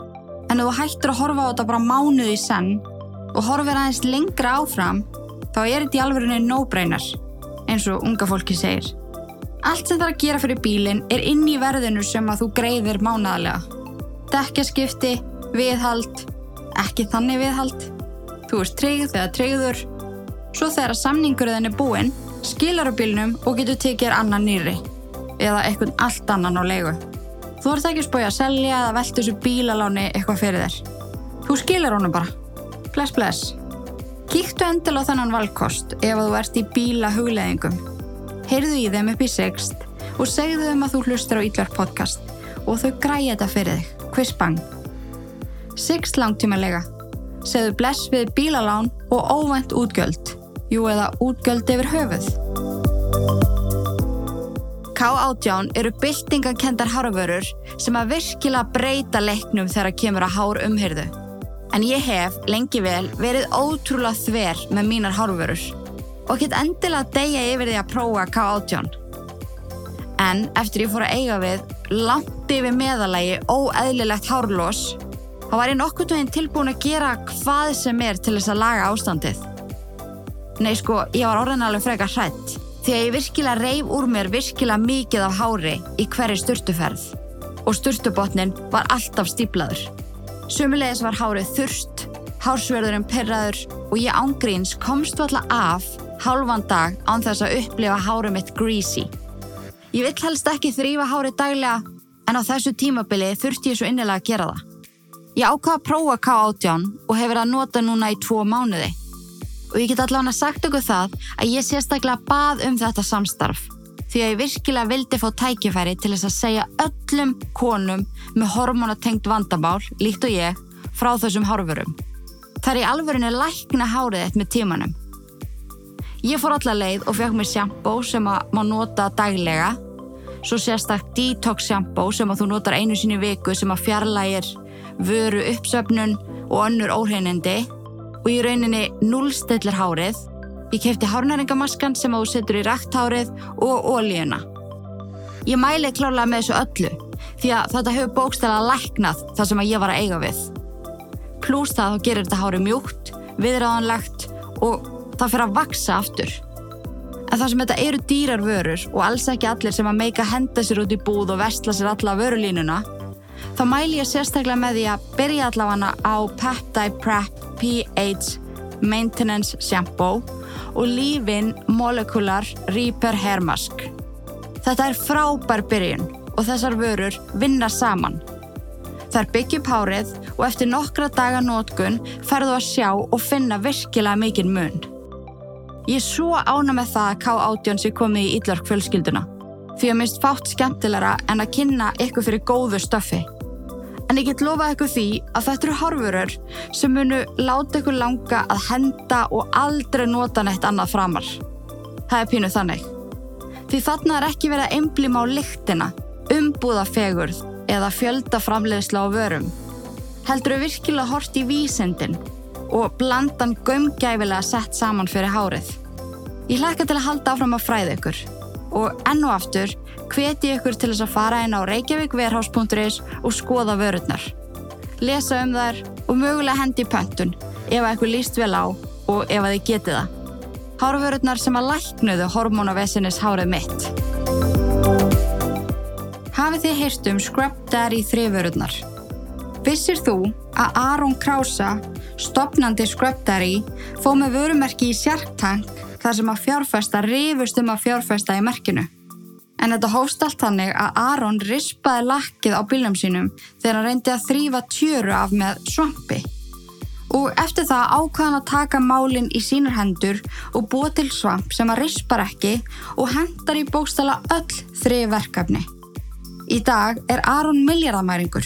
[SPEAKER 1] En ef þú hættir að horfa á þetta bara mánuði í senn og horfir aðeins lengra áfram, þá er þetta í alvegurinu no-brainer, eins og unga fólki segir. Allt sem það er að gera fyrir bílinn er inn í verðinu sem að þú greiðir mánaðlega. Dekkjaskipti, viðhald, ekki þannig viðhald. Þú ert tryggð þegar tryggður. Svo þegar samningurðin er búinn, skilar á bílnum og getur tekið þér annan nýri. Eða eitthvað allt annan á leigu. Þú ert ekki spóið að selja eða velta þessu bílaláni eitthvað fyrir þér. Þú skilar honum bara. Bless, bless. Kíktu endil á þennan valkost ef þú ert í bíla hugleðingum. Heyrðu í þeim upp í sext og segðu þeim að þú hlustar á Ítlar podcast og þau græja þetta fyrir þig. Quiz bang. Sext langtímalega. Segðu bless við bílalán og óvænt útgjöld. Jú eða útgjöld yfir höfuð. K18 eru byltingakendar hárvörur sem að virkilega breyta leiknum þegar kemur að hár umhyrðu. En ég hef lengi vel verið ótrúlega þver með mínar hárvörur og get endilega að deyja yfir því að prófa K18. En eftir ég fór að eiga við langt yfir meðalagi óeðlilegt hárlós þá var ég nokkuð veginn tilbúin að gera hvað sem er til þess að laga ástandið. Nei sko, ég var orðin alveg frekar hrætt því að ég virkilega reif úr mér virkilega mikið af hári í hverju sturtuferð og sturtubotnin var alltaf stíplaður. Sumulegis var hárið þurst, hársverðurinn perraður og ég ángríns komst alltaf af hálfan dag án þess að upplifa hárið mitt greasy. Ég vill helst ekki þrýfa hárið daglega en á þessu tímabili þurfti ég svo innilega að gera það. Ég ákvaða að prófa K18 og hefur að nota núna í tvo mánuði. Og ég get allavega sagt okkur það að ég sérstaklega bað um þetta samstarf því að ég virkilega vildi fá tækifæri til þess að segja öllum konum með hormonatengt vandamál, líkt og ég, frá þessum hárfurum. Það er í alvörinu lækna hárið eitt með tímanum. Ég fór allar leið og fekk mér sjampó sem að má nota daglega, svo sérstakkt detox shampoo sem að þú notar einu sinni í viku sem að fjarlægir vöru uppsöfnun og önnur óhreinindi og í rauninni nullstillir hárið. Ég kefti hárnæringamaskan sem þú setur í rækthárið og ólíuna. Ég mæli klálega með þessu öllu því að þetta hefur bókstæla læknað það sem ég var að eiga við. Plús það þá gerir þetta hári mjúkt, viðræðanlegt og það fyrir að vaksa aftur. En það sem þetta eru dýrar vörur og alls ekki allir sem að meika henda sér út í búð og vestla sér alla vörulínuna, þá mæli ég sérstaklega með því að byrja allavega á Peptide Prep pH Maintenance Shampoo og Leave-In Molecular Repair Hair Mask. Þetta er frábær byrjun og þessar vörur vinna saman. Það er byggjum hárið og eftir nokkra daga nótgun ferðu að sjá og finna virkilega mikinn mun. Ég er svo ána með það að K18 sé komið í Ídlark fjölskylduna því að mist fátt skemmtilegra en að kynna ykkur fyrir góðu stöfi. En ég get lofað ykkur því að þetta eru hárvörur sem munu láta ykkur langa að henda og aldrei nota neitt annað framar. Það er pínuð þannig. Því þarna er ekki verið að einblíma á lyktina, umbúða fegurð eða fjölda framleiðsla á vörum. Heldur þau virkilega hort í vísindin og blandan gömgæfilega sett saman fyrir hárið. Ég hlakka til að halda áfram að fræða ykkur og enn og aftur hveti ykkur til þess að fara inn á reykjavíkverhás.is og skoða vörurnar. Lesa um þær og mögulega hendi í pöntun ef að ykkur líst vel á og ef að þið getið það. Hárvörurnar sem að læknuðu hormónavesinis hárið mitt. Hafið þið heyrt um Scrub Daddy þrifvörurnar? Vissir þú að Aron Krausa, stopnandi Scrub Daddy, fóð með vörumerki í Shark Tank þar sem að fjárfesta rifust um að fjárfesta í merkinu? En þetta hóst allt þannig að Aron rispaði lakkið á bílum sínum þegar hann reyndi að þrýfa tjöru af með svampi. Og eftir það ákvaðan að taka málinn í sínar hendur og búa til svamp sem að rispar ekki og hendar í bókstala öll þrið verkefni. Í dag er Aron miljardamæringur.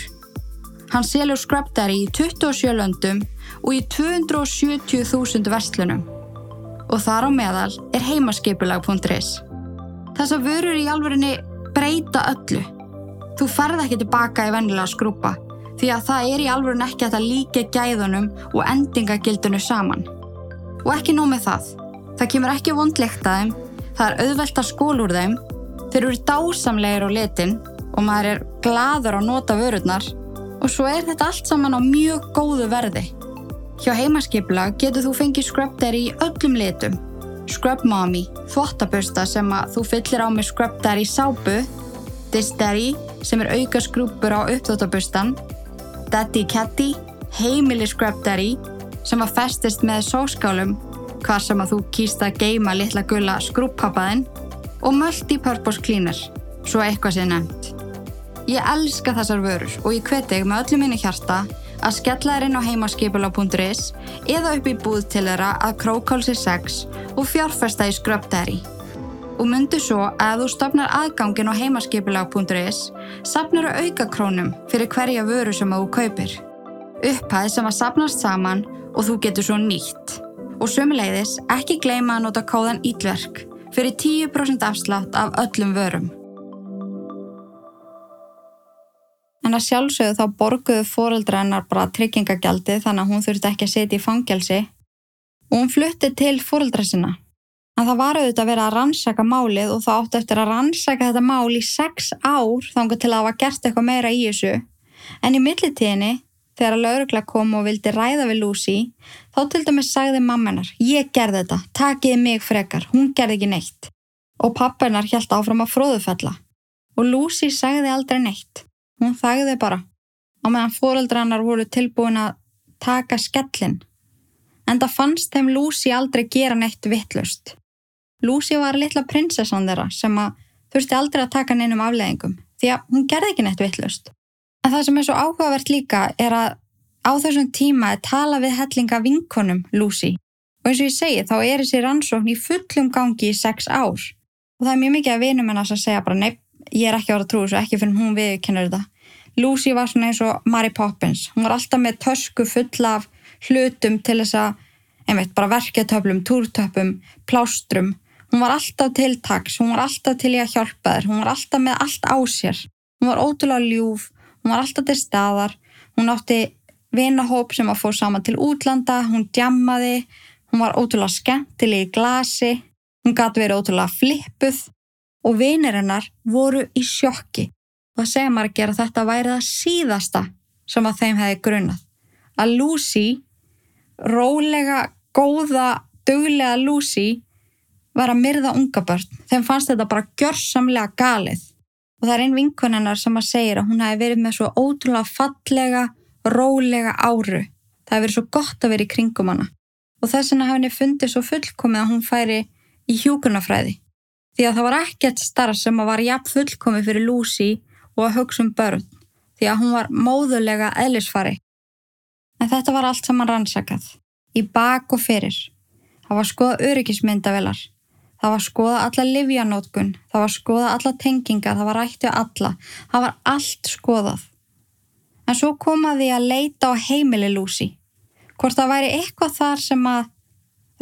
[SPEAKER 1] Hann selur skröpdari í 27 löndum og í 270.000 verslunum. Og þar á meðal er heimaskipulag.is. Þessar vörur í alvörinni breyta öllu. Þú ferð ekki tilbaka í vennilega skrúpa því að það er í alvörin ekki að það líka gæðunum og endingagildinu saman. Og ekki nóg með það. Það kemur ekki vondlegt að þeim, það er auðvelt að skól úr þeim, þeir eru dásamlegir á litin og maður er gladur að nota vörurnar og svo er þetta allt saman á mjög góðu verði. Hjá heimaskipla getur þú fengið scrubdari í öllum litum. Scrub Mommy, þvottabösta sem að þú fyllir á með scrubdari sápu, Distari sem er auka skrúpur á uppþvottabustan, Daddy Catty, heimili scrubdari sem að festist með sóskálum hvar sem að þú kýst að geima litla gulla skrúppappaðinn og multi-purpose cleaner, svo eitthvað sé nefnt. Ég elska þessar vörur og ég hveti þig með öllu minni hjarta að skella þér inn á heimaskipula.is eða upp í búð til þeirra að Krókálsi 6 og fjárfesta í skröpdæri. Og myndu svo að þú stopnar aðgangin á heimaskipulag.is sapnar þú auka krónum fyrir hverja vöru sem þú kaupir. Upphæð sem að sapnast saman og þú getur svo nýtt. Og sömuleiðis ekki gleyma að nota kóðan ITVERK fyrir 10% afslátt af öllum vörum. En að sjálfsögðu þá borguðu fóreldra hennar bara tryggingagjaldi þannig að hún þurfti ekki að setja í fangelsi og hún flutti til fóreldra sinna. En það var auðvitað að vera að rannsaka málið og þá áttu eftir að rannsaka þetta mál í sex ár þangar til að hafa gert eitthvað meira í þessu. En í millitíðinni, þegar að laurugla kom og vildi ræða við Lucy, þá til dæmis sagði mammenar, ég gerði þetta, takiði mig frekar, hún gerði ekki neitt. Og pappenar hjælt áfram að fróðufella. Og Lucy sagði aldrei neitt. Hún þagði bara. Á meðan fóreldrarnar voru tilbúin að taka skellin. En það fannst þeim Lucy aldrei gera neitt vittlust. Lucy var litla prinsessan þeirra sem að þurfti aldrei að taka neinum afleðingum því að hún gerði ekki neitt vittlust. En það sem er svo áhugavert líka er að á þessum tíma er tala við hellinga vinkonum Lucy og eins og ég segi þá er þessi rannsókn í fullum gangi í sex ár og það er mjög mikið að vinum hennar sem segja bara nepp, ég er ekki ára að trúi svo ekki fyrir hún viðkennur þetta. Lucy var svona eins og Mary Poppins, hún var alltaf með tösku fulla af hlutum til þess að einmitt bara verketöflum, túrtöpum, plástrum Hún var alltaf til taks, hún var alltaf til í að hjálpa þér, hún var alltaf með allt á sér. Hún var ótrúlega ljúf, hún var alltaf til staðar, hún átti vinahóp sem að fór saman til útlanda, hún djammaði, hún var ótrúlega skemmtileg í glasi, hún gæti verið ótrúlega flippuð og vinir hennar voru í sjokki. Það segja maður að þetta væri það síðasta sem að þeim hefði grunnað. Að Lucy, rólega, góða, duglega Lucy, var að myrða unga börn. Þeim fannst þetta bara gjörsamlega galið. Og það er einn vinkunennar sem að segja að hún hefði verið með svo ótrúlega fallega, rólega áru. Það hefði verið svo gott að vera í kringum hana. Og þess vegna hefði henni fundið svo fullkomið að hún færi í hjúkunafræði. Því að það var ekkert starf sem að var jafn fullkomið fyrir Lucy og að hugsa um börn. Því að hún var móðulega eðlisfari. En þetta var allt saman rannsakað. Í bak og fyrir. Það var skoða öryggismyndavelar. Það var skoða alla livjanótkun, það var skoða alla tenginga, það var rættu alla, það var allt skoðað. En svo komaði að leita á heimili Lucy. Hvort það væri eitthvað þar sem að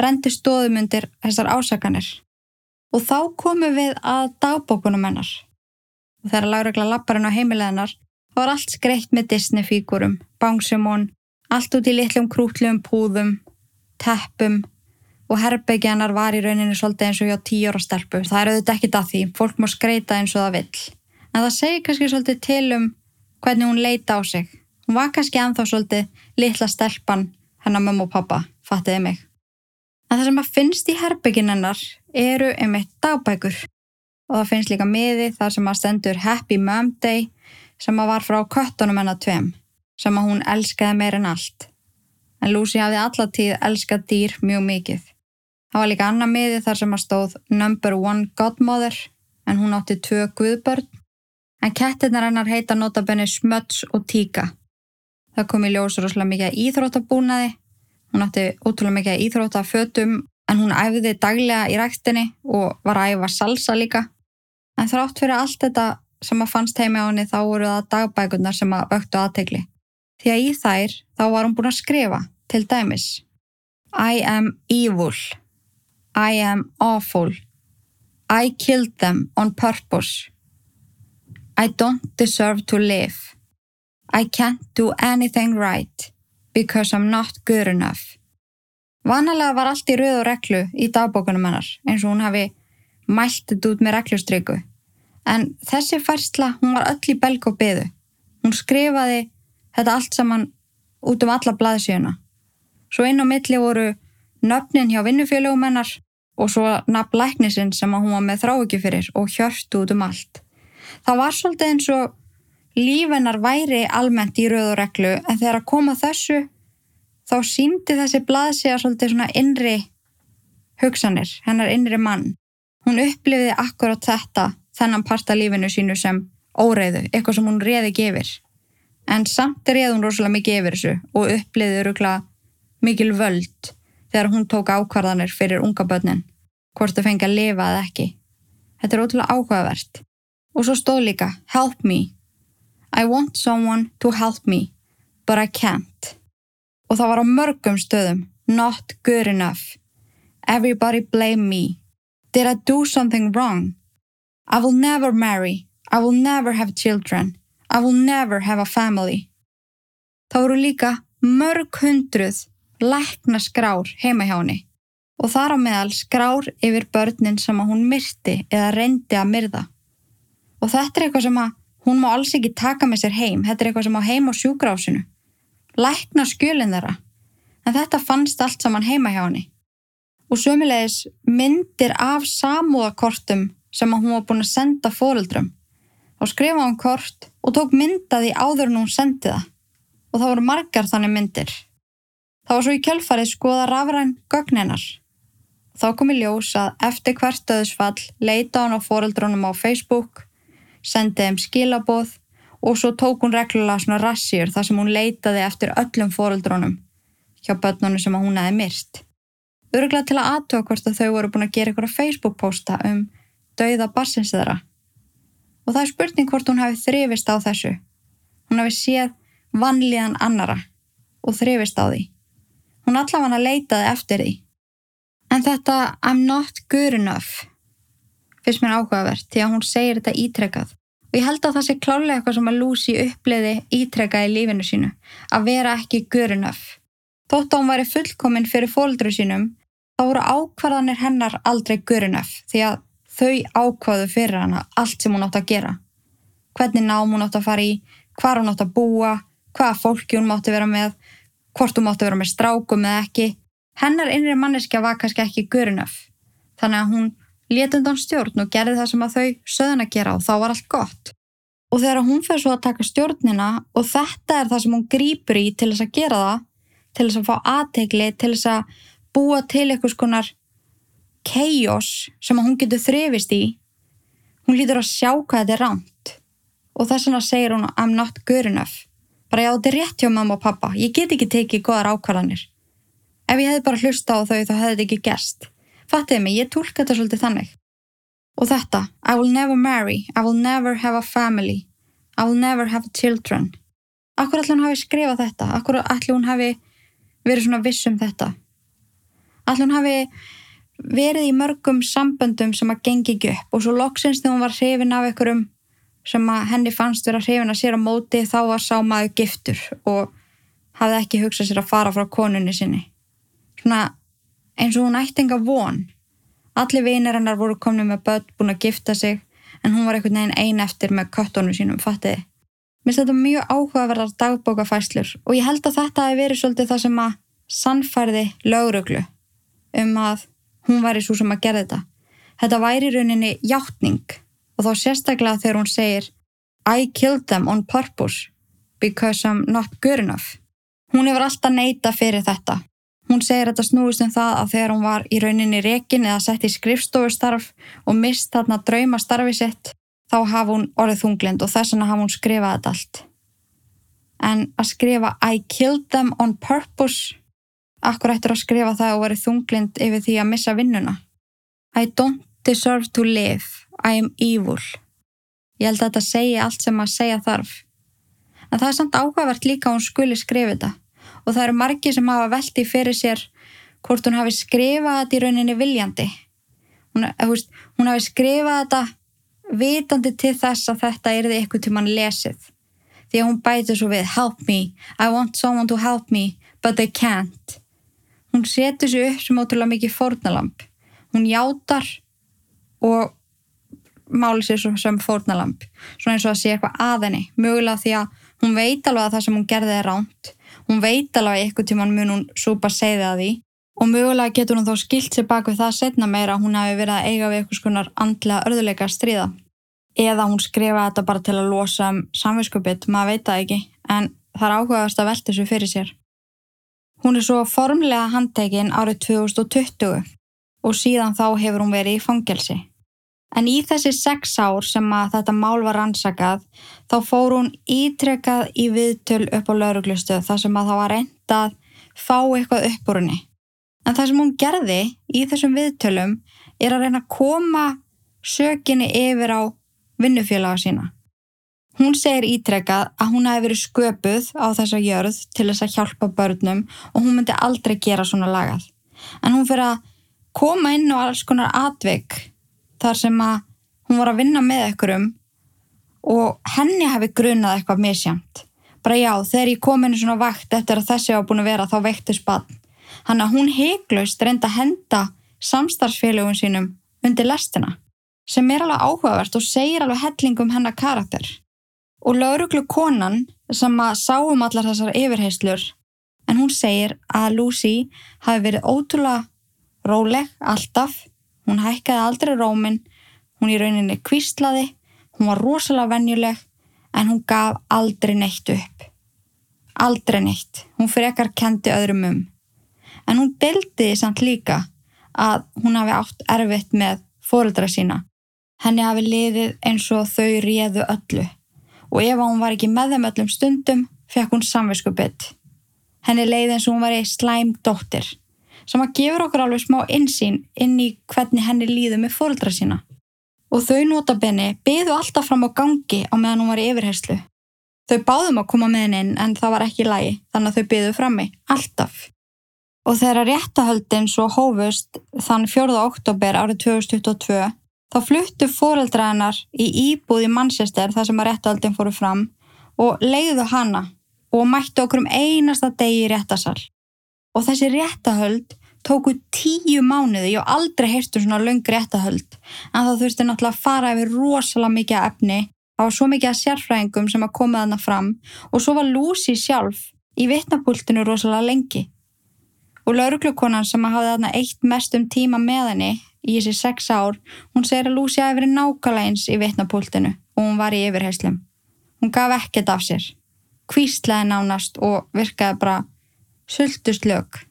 [SPEAKER 1] rendi stóðum undir þessar ásakanir. Og þá komum við að dagbókunum hennar. Og þegar Láregla lapparinn á heimilið hennar, þá var allt skreitt með Disney-fígurum, bánsumón, allt út í litlum krútljum púðum, teppum, og herbyggjanar var í rauninu svolítið eins og hjá tíur og stelpu. Það er auðvitað ekkit að því, fólk má skreita eins og það vill. En það segir kannski svolítið til um hvernig hún leita á sig. Hún var kannski anþá svolítið litla stelpan hennar mamma og pappa, fattiði mig. En það sem að finnst í herbygginennar eru einmitt dagbækur. Og það finnst líka miði þar sem að stendur Happy Mom Day sem að var frá köttunum hennar tveim, sem að hún elskaði meir en allt. En Lucy hafði allatíð elskað dýr mjög mikið. Það var líka annað miði þar sem að stóð Number One Godmother en hún átti tvö guðbörn en kettirnar hennar heita notabenni Smöts og Tíka. Það kom í ljós rosalega mikið íþróttabúnaði, hún átti ótrúlega mikið íþróttafötum en hún æfði daglega í ræktinni og var að æfa salsa líka. En þrátt fyrir allt þetta sem að fannst heimi á henni þá voru það dagbækunar sem að vöktu aðtegli. Því að í þær þá var hún búin að skrifa til dæmis I am evil. I am awful. I killed them on purpose. I don't deserve to live. I can't do anything right because I'm not good enough. Vanalega var allt í rauð og reglu í dagbókunum hennar eins og hún hafi mælt þetta út með reglustryku. En þessi færsla, hún var öll í belg og byðu. Hún skrifaði þetta allt saman út um alla blaðsíuna. Svo inn á milli voru nöfnin hjá vinnufélögum hennar og svo nafn læknisinn sem hún var með þráiki fyrir og hjörtu út um allt. Það var svolítið eins og lífennar væri almennt í rauð og reglu en þegar að koma þessu þá síndi þessi blaðsíða svolítið svona innri hugsanir, hennar innri mann. Hún upplifiði akkurát þetta þennan parta lífinu sínu sem óreiðu, eitthvað sem hún reði gefir. En samt reði hún rosalega mikið yfir þessu og upplifiði rúglega mikil völd þegar hún tók ákvarðanir fyrir unga börnin, hvort þau fengi að lifa eða ekki. Þetta er ótrúlega áhugavert. Og svo stóð líka, help me. I want someone to help me, but I can't. Og það var á mörgum stöðum, not good enough. Everybody blame me. Did I do something wrong? I will never marry. I will never have children. I will never have a family. Það voru líka mörg hundruð lækna skrár heima hjá henni og þar á meðal skrár yfir börnin sem að hún myrti eða reyndi að myrða. Og þetta er eitthvað sem að hún má alls ekki taka með sér heim, þetta er eitthvað sem á heim á sjúgrásinu. Lækna skjölinn þeirra, en þetta fannst allt saman heima hjá henni. Og sömulegis myndir af samúðakortum sem að hún var búin að senda fóruldrum. Þá skrifa hún kort og tók myndaði áður en hún sendi það. Og það voru margar þannig myndir. Það var svo í kjölfarið skoða rafræn gögninar. Þá kom í ljós að eftir hvert döðsfall leita hann á foreldrónum á Facebook, sendið þeim skilaboð og svo tók hún reglulega svona rassjur þar sem hún leitaði eftir öllum foreldrónum hjá börnunum sem hún hefði myrst. Öruglega til að aðtöða hvort að þau voru búin að gera eitthvað Facebook posta um dauða barsins þeirra. Og það er spurning hvort hún hafi þrifist á þessu. Hún hafi séð vanlíðan annara og þrifist á því. Hún allavega leitaði eftir því. En þetta I'm not good enough finnst mér áhugavert því að hún segir þetta ítrekkað. Og ég held að það sé klálega eitthvað sem að Lucy uppleiði ítrekkað í lífinu sínu, að vera ekki good enough. Þótt að hún væri fullkominn fyrir fóldru sínum, þá voru ákvarðanir hennar aldrei good enough því að þau ákvaðu fyrir hana allt sem hún átt að gera. Hvernig nám hún átt að fara í, hvar hún átt að búa, hvaða fólki hún mátti vera með, hvort hún mátti vera með strákum eða ekki. Hennar innri manneskja var kannski ekki enough. Þannig að hún lét undan stjórn og gerði það sem að þau söðun að gera og þá var allt gott. Og þegar hún fer svo að taka stjórnina og þetta er það sem hún grýpur í til þess að gera það, til þess að fá aðtegli, til þess að búa til eitthvað skonar chaos sem hún getur þrifist í, hún lítur að sjá hvað þetta er rámt. Og þess vegna segir hún I'm not good enough. Bara já, þetta er rétt hjá mamma og pappa. Ég get ekki tekið goðar ákvarðanir. Ef ég hefði bara hlusta á þau þá hefði þetta ekki gerst. Fattiði mig, ég tólka þetta svolítið þannig. Og þetta, I will never marry, I will never have a family, I will never have children. Akkur ætla hún hafi skrifað þetta? Akkur ætla hún hafi verið svona viss um þetta? Ætla hún hafi verið í mörgum samböndum sem að gengi ekki upp og svo loksins þegar hún var hrifin af einhverjum sem að henni fannst vera hrifin að sér á móti þá var sá maður giftur og hafði ekki hugsað sér að fara frá konunni sinni. Svona eins og hún ætti enga von. Allir vinir hennar voru komni með börn búin að gifta sig en hún var einhvern veginn ein eftir með köttunum sínum, fattiði. Mér finnst þetta mjög áhugaverðar dagbókafæslur og ég held að þetta hefði verið svolítið það sem að sannfærði lögruglu um að hún væri svo sem að gera þetta. Þetta væri rauninni hjáttning og þá sérstaklega þegar hún segir I killed them on purpose because I'm not good enough. Hún hefur alltaf neita fyrir þetta Hún segir þetta snúist um það að þegar hún var í rauninni rekin eða sett í skrifstofustarf og mist þarna drauma starfi sitt, þá hafa hún orðið þunglind og þess vegna hafa hún skrifað þetta allt. En að skrifa I killed them on purpose, akkur ættir að skrifa það og verið þunglind yfir því að missa vinnuna. I don't deserve to live, I am evil. Ég held að þetta segja allt sem að segja þarf. En það er samt áhugavert líka hún skuli skrifa þetta og það eru margi sem hafa veldi fyrir sér hvort hún hafi skrifað þetta í rauninni viljandi. Hún, veist, hún hafi skrifað þetta vitandi til þess að þetta er þið eitthvað til mann lesið. Því að hún bæti svo við help me, I want someone to help me, but they can't. Hún setur sér upp sem ótrúlega mikið fórnalamp. Hún játar og máli sér sem fórnalamp. Svona eins og að sé eitthvað að henni. Mögulega því að hún veit alveg að það sem hún gerði er ránt Hún veit alveg að ykkur tíman mun hún súpa segði að því og mögulega getur hún þá skilt sér bak við það setna meira að hún hafi verið að eiga við eitthvað skonar andlega örðuleika að stríða. Eða hún skrifa þetta bara til að losa um samvinskupitt, maður veit það ekki, en það er áhugaðast að velta þessu fyrir sér. Hún er svo formlega handtekinn árið 2020 og síðan þá hefur hún verið í fangelsi. En í þessi sex ár sem að þetta mál var rannsakað þá fór hún ítrekkað í viðtöl upp á lauruglustuð þar sem að það var reynd að fá eitthvað upp úr henni. En það sem hún gerði í þessum viðtölum er að reyna að koma sökinni yfir á vinnufélaga sína. Hún segir ítrekkað að hún hefði verið sköpuð á þessa jörð til þess að hjálpa börnum og hún myndi aldrei gera svona lagað. En hún fyrir að koma inn á alls konar atvik þar sem að hún var að vinna með einhverjum og henni hafi grunað eitthvað misjamt. Bara já, þegar ég kom inn í svona vakt eftir að þessi var búin að vera þá vekti spann. Hanna hún heiklaust reynda að henda samstarfsfélagun sínum undir lestina sem er alveg áhugavert og segir alveg hellingum hennar karakter. Og lauruglu konan sem að sáum allar þessar yfirheyslur en hún segir að Lucy hafi verið ótrúlega róleg alltaf Hún hækkaði aldrei rómin, hún í rauninni kvíslaði, hún var rosalega venjuleg en hún gaf aldrei neitt upp. Aldrei neitt, hún frekar kendi öðrum um. En hún deldiði samt líka að hún hafi átt erfitt með fóruldra sína. Henni hafi liðið eins og þau réðu öllu og ef hún var ekki með þeim öllum stundum fekk hún samvisku bytt. Henni leiði eins og hún var í slæm dóttir sem að gefur okkur alveg smá insýn inn í hvernig henni líður með fóröldra sína. Og þau notabenni byðu alltaf fram á gangi á meðan hún var í yfirherslu. Þau báðum að koma með henni en það var ekki lægi þannig að þau byðu frammi, alltaf. Og þegar réttahöldin svo hófust þann 4. oktober árið 2022 þá fluttu fóreldra hennar í íbúð í Manchester þar sem að réttahöldin fóru fram og leiðu hana og mættu okkur um einasta degi í réttasal. Og þessi réttahöld tóku tíu mánuði, hef aldrei heyrstu svona löng réttahöld en það þurfti náttúrulega að fara yfir rosalega mikið efni. Var svo mikið sérfræðingum sem að koma þarna fram og svo var Lucy sjálf í vitnapultinu rosalega lengi. Og lauruglukonan sem að hafa þarna eitt mest um tíma með henni í þessi sex ár, hún segir að Lucy hafi verið nákvæmlega eins í vitnapultinu og hún var í yfirheyslum hún gaf ekkert af sér kvíslaði nánast og virkaði bara sultuslög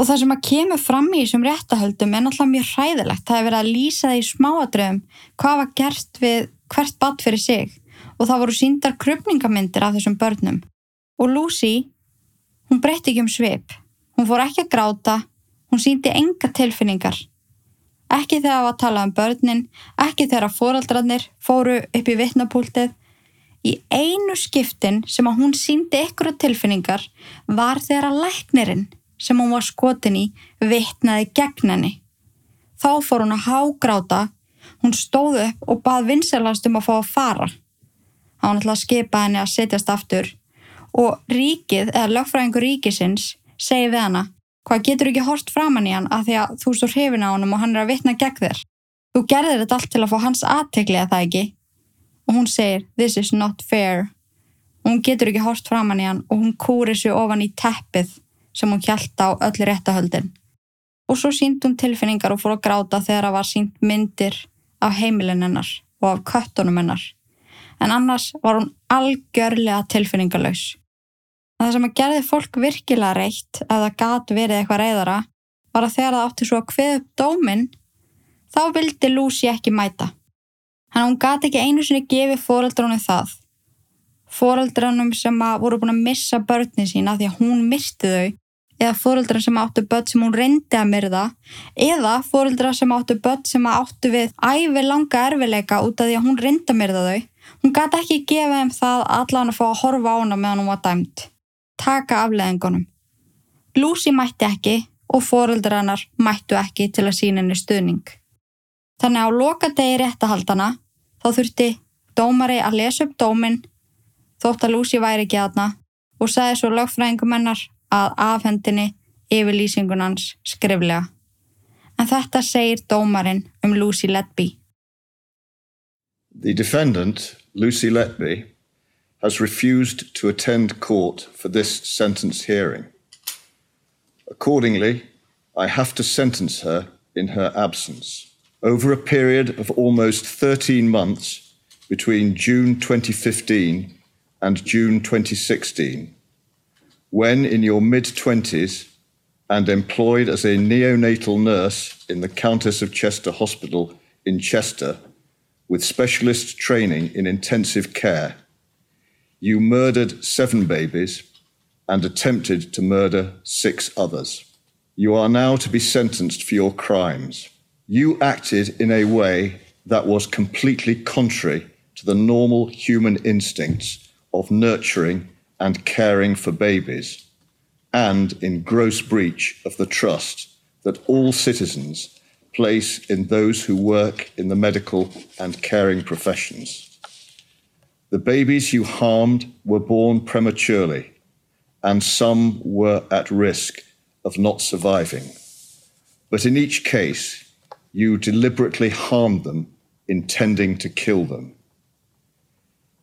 [SPEAKER 1] Og það sem að kemur fram í þessum réttahöldum er náttúrulega mjög hræðilegt. Það er verið að lýsa það í smáadröfum hvað var gert við hvert badd fyrir sig og það voru síndar krupningamindir af þessum börnum. Og Lucy, hún breytti ekki um svip. Hún fór ekki að gráta, hún síndi enga tilfinningar. Ekki þegar það var að tala um börnin, ekki þegar að foreldrarnir fóru upp í vittnapúltið. Í einu skiptin sem að hún síndi ykkur tilfinningar var þegar að læknirinn sem hún var skotin í vittnaði gegn henni. Þá fór hún að hágráta, hún stóð upp og bað vinselast um að fá að fara. Var náttúrulega að skipa henni að setjast aftur og ríkið, eða lögfræðingur ríkisins, segi við hana hvað getur ekki hort framann í hann að því að þú stór hrifin á hann og hann er að vittna gegn þér. Þú gerðir þetta allt til að fá hans aðtegli að það ekki. Og hún segir, this is not fair. Og hún getur ekki hort framann í hann og hún kúri sig ofan í teppið sem hún hjælt á öllu réttahöldin. Og svo sínd hún tilfinningar og fór að gráta þegar það var sínt myndir af heimilin hennar og af köttunum hennar. En annars var hún algjörlega tilfinningarlaus. Það sem að gerði fólk virkilega reitt að það gat verið eitthvað reyðara var að þegar það átti svo að hveð upp dóminn þá vildi Lucy ekki mæta. Þannig að hún gat ekki einu sinni gefið fóreldrónu það. Fóreldránum sem voru búin að missa börni sína því að hún misti þau eða fóreldrar sem áttu börn sem hún reyndi að myrða eða fóreldrar sem áttu börn sem áttu við æfi langa erfileika út af því að hún reyndi að myrða þau. Hún gæti ekki gefa þeim það allan að fá að horfa á hana meðan hún var dæmt. Taka afleðingunum. Lucy mætti ekki og fóreldrar hennar mættu ekki til að sína henni stuðning. Þannig á lokadegi réttahaldana þá þurfti dómari að lesa upp dóminn þótt að Lucy væri ekki aðna og sagði svo lögfræðingum hennar að afhendinni yfirlýsingun hans skriflega. En þetta segir dómarinn um Lucy Letby.
[SPEAKER 5] The defendant, Lucy Letby, has refused to attend court for this sentence hearing. Accordingly, I have to sentence her in her absence. Over a period of almost 13 months between June 2015 and June 2016, when in your mid 20s and employed as a neonatal nurse in the Countess of Chester Hospital in Chester with specialist training in intensive care, you murdered seven babies and attempted to murder six others. You are now to be sentenced for your crimes. You acted in a way that was completely contrary to the normal human instincts of nurturing and caring for babies, and in gross breach of the trust that all citizens place in those who work in the medical and caring professions. The babies you harmed were born prematurely, and some were at risk of not surviving. But in each case, you deliberately harmed them, intending to kill them.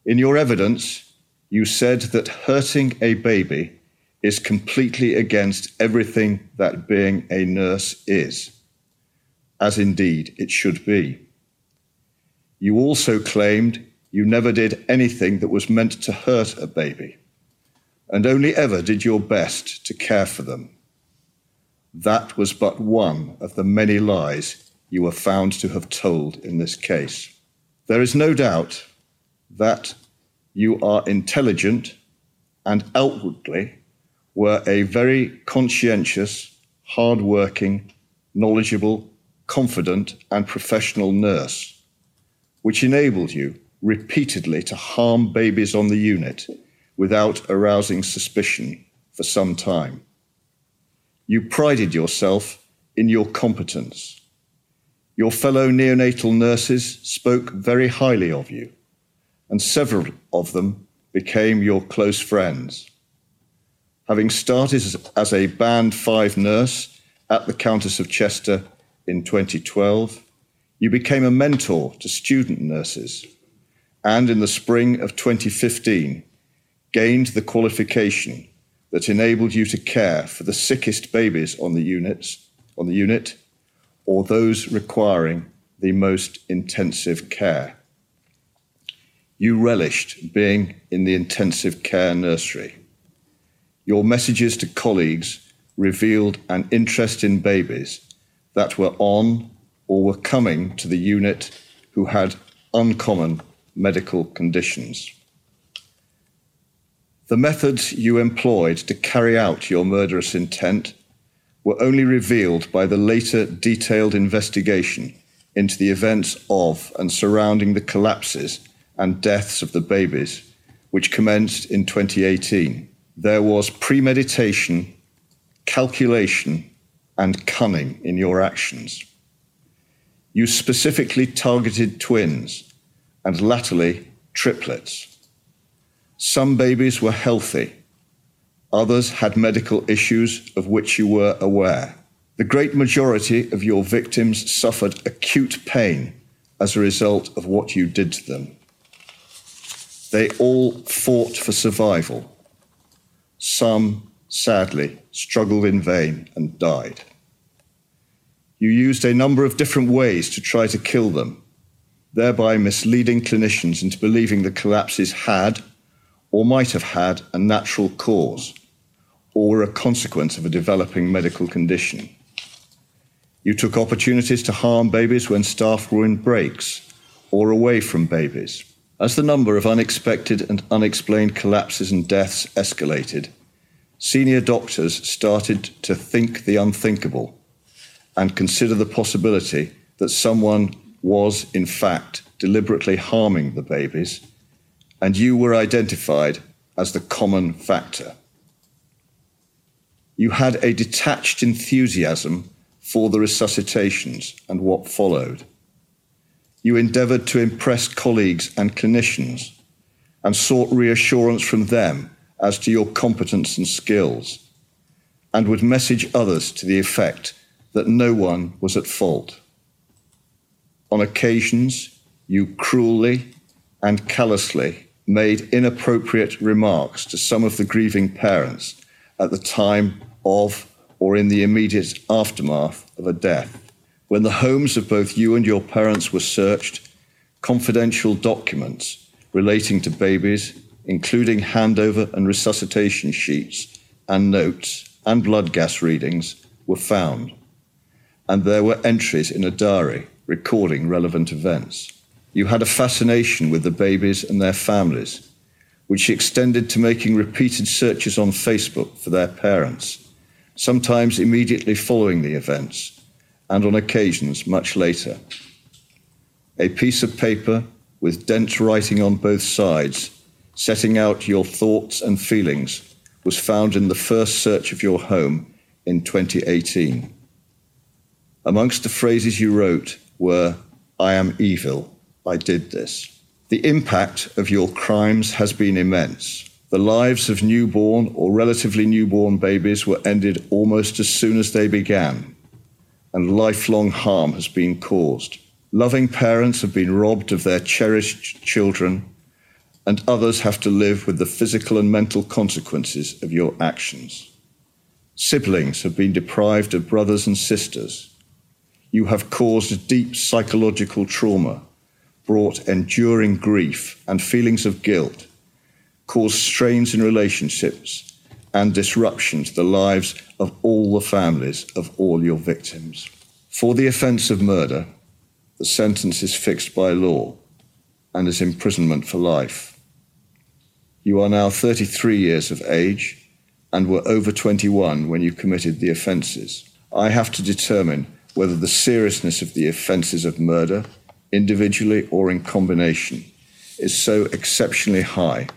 [SPEAKER 5] In your evidence, you said that hurting a baby is completely against everything that being a nurse is, as indeed it should be. You also claimed you never did anything that was meant to hurt a baby, and only ever did your best to care for them. That was but one of the many lies you were found to have told in this case. There is no doubt that you are intelligent and outwardly were a very conscientious, hard-working, knowledgeable, confident, and professional nurse, which enabled you repeatedly to harm babies on the unit without arousing suspicion for some time. You prided yourself in your competence. Your fellow neonatal nurses spoke very highly of you, and several of them became your close friends. Having started as, a Band 5 nurse at the Countess of Chester in 2012, you became a mentor to student nurses, and in the spring of 2015, gained the qualification that enabled you to care for the sickest babies on the units on the unit or those requiring the most intensive care. You relished being in the intensive care nursery. Your messages to colleagues revealed an interest in babies that were on or were coming to the unit who had uncommon medical conditions. The methods you employed to carry out your murderous intent were only revealed by the later detailed investigation into the events of and surrounding the collapses and deaths of the babies, which commenced in 2018. There was premeditation, calculation, and cunning in your actions. You specifically targeted twins and latterly triplets. Some babies were healthy Others had medical issues of which you were aware. The great majority of your victims suffered acute pain as a result of what you did to them. They all fought for survival. Some, sadly, struggled in vain and died. You used a number of different ways to try to kill them, thereby misleading clinicians into believing the collapses had or might have had a natural cause or were a consequence of a developing medical condition. You took opportunities to harm babies when staff were in breaks or away from babies. As the number of unexpected and unexplained collapses and deaths escalated, senior doctors started to think the unthinkable and consider the possibility that someone was, in fact, deliberately harming the babies and you were identified as the common factor. You had a detached enthusiasm for the resuscitations and what followed. You endeavoured to impress colleagues and clinicians and sought reassurance from them as to your competence and skills, and would message others to the effect that no one was at fault. On occasions, you cruelly and callously made inappropriate remarks to some of the grieving parents at the time of or in the immediate aftermath of a death. When the homes of both you and your parents were searched, confidential documents relating to babies, including handover and resuscitation sheets and notes and blood gas readings, were found. And there were entries in a diary recording relevant events. You had a fascination with the babies and their families, which extended to making repeated searches on Facebook for their parents, sometimes immediately following the events, and on occasions much later. A piece of paper with dense writing on both sides, setting out your thoughts and feelings, was found in the first search of your home in 2018. Amongst the phrases you wrote were, I am evil I did this. The impact of your crimes has been immense. The lives of newborn or relatively newborn babies were ended almost as soon as they began, and lifelong harm has been caused. Loving parents have been robbed of their cherished children, and others have to live with the physical and mental consequences of your actions. Siblings have been deprived of brothers and sisters. You have caused deep psychological trauma brought enduring grief and feelings of guilt, caused strains in relationships, and disruption to the lives of all the families of all your victims. For the offence of murder, the sentence is fixed by law and is imprisonment for life. You are now 33 years of age and were over 21 when you committed the offences. I have to determine whether the seriousness of the offences of murder individually or in combination, is so exceptionally high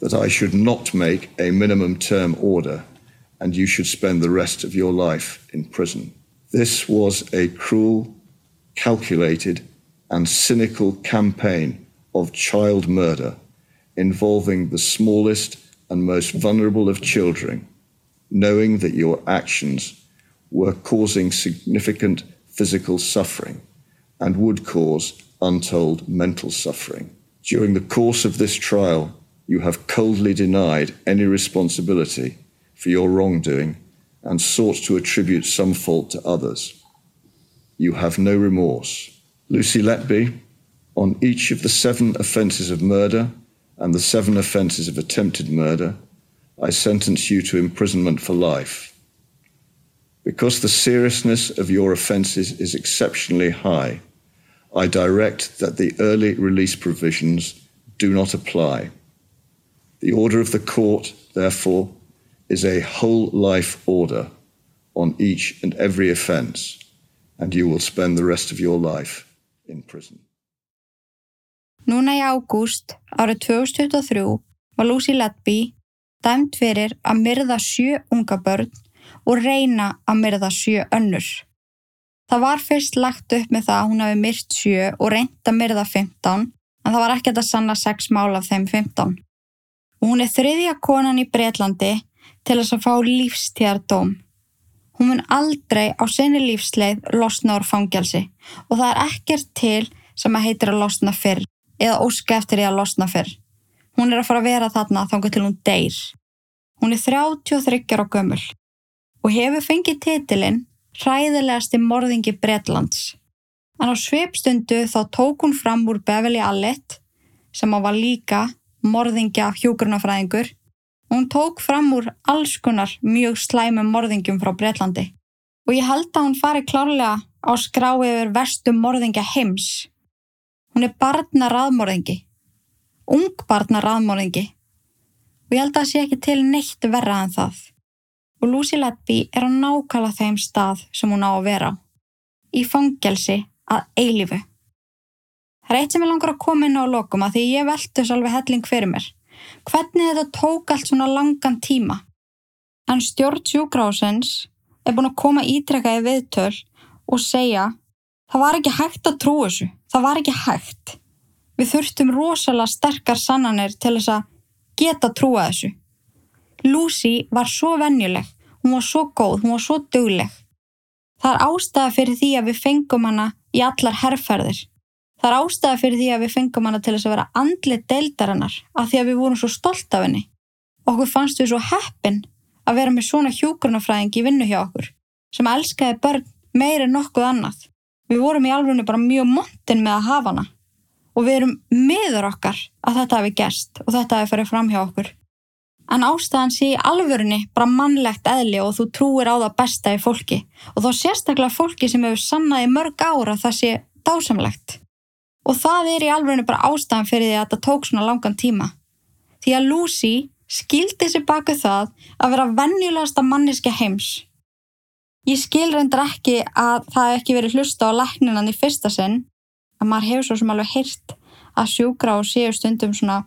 [SPEAKER 5] that I should not make a minimum term order and you should spend the rest of your life in prison. This was a cruel, calculated, and cynical campaign of child murder involving the smallest and most vulnerable of children, knowing that your actions were causing significant physical suffering and would cause untold mental suffering. During the course of this trial, you have coldly denied any responsibility for your wrongdoing and sought to attribute some fault to others. You have no remorse. Lucy Letby, on each of the seven offences of murder and the seven offences of attempted murder, I sentence you to imprisonment for life. Because the seriousness of your offences is exceptionally high, I direct that the early release provisions do not apply. The order of the court, therefore, is a whole life order on each and every offence, and you will spend the rest of your life in prison.
[SPEAKER 1] Núna í ágúst árið 2023 var Lucy Letby dæmt fyrir að myrða sjö unga börn og reyna að myrða sjö önnur. Það var fyrst lagt upp með það að hún hafi myrt sjö og reynt að myrða 15 en það var ekkert að sanna 6 mál af þeim 15. Og hún er þriðja konan í Breitlandi til þess að fá lífstíðardóm. Hún mun aldrei á sinni lífsleið losna úr fangelsi og það er ekkert til sem að heitir að losna fyrr eða óska eftir því að losna fyrr. Hún er að fara að vera þarna þangar til hún deyr. Hún er 33 ára gömul og hefur fengið titilinn hræðilegasti morðingi Bretlands. En á sveipstundu þá tók hún fram úr Beverly Allitt sem var líka morðingja hjúgrunafræðingur og hún tók fram úr alls konar mjög slæmum morðingjum frá Bretlandi. Og ég held að hún fari klárlega á skrá yfir vestu morðingja heims. Hún er barna raðmorðingi, ung barna raðmorðingi og ég held að það sé ekki til neitt verra en það. Og Lucy Letby er á nákvæmlega þeim stað sem hún á að vera. Í fangelsi að eilifu. Það er eitt sem ég langar að koma inn á lokum að því ég veltu svolítið helling fyrir mér. Hvernig þetta tók allt svona langan tíma? En stjórn sjúkrásins er búin að koma ítrekka í viðtöl og segja það var ekki hægt að trú þessu. Það var ekki hægt. Við þurftum rosalega sterkar sannanir til þess að geta trúa þessu. Lucy var svo venjuleg, hún var svo góð, hún var svo dugleg. Það er ástæða fyrir því að við fengum hana í allar herrferðir. Það er ástæða fyrir því að við fengum hana til þess að vera andlið deildarinnar af því að við vorum svo stolt af henni. Okkur fannst við svo heppin að vera með svona hjúgrunafræðing í vinnu hjá okkur sem elskaði börn meir en nokkuð annað. Við vorum í alveg bara mjög montin með að hafa hana og við erum miður okkar að þetta hefði gerst og þetta hefði farið fram hjá okkur. En ástæðan sé í alvörunni bara mannlegt eðli og þú trúir á það besta í fólki og þá sérstaklega fólki sem hefur sannaði mörg ára það sé dásamlegt. Og það er í alvörunni bara ástæðan fyrir því að þetta tók svona langan tíma. Því að Lucy skildi sér baku það að vera venjulegasta manniski heims. Ég skil reyndar ekki að það hef ekki verið hlusta á lækninan í fyrsta sinn að maður hefur svo sem alveg heyrt að sjúkra og séu stundum svona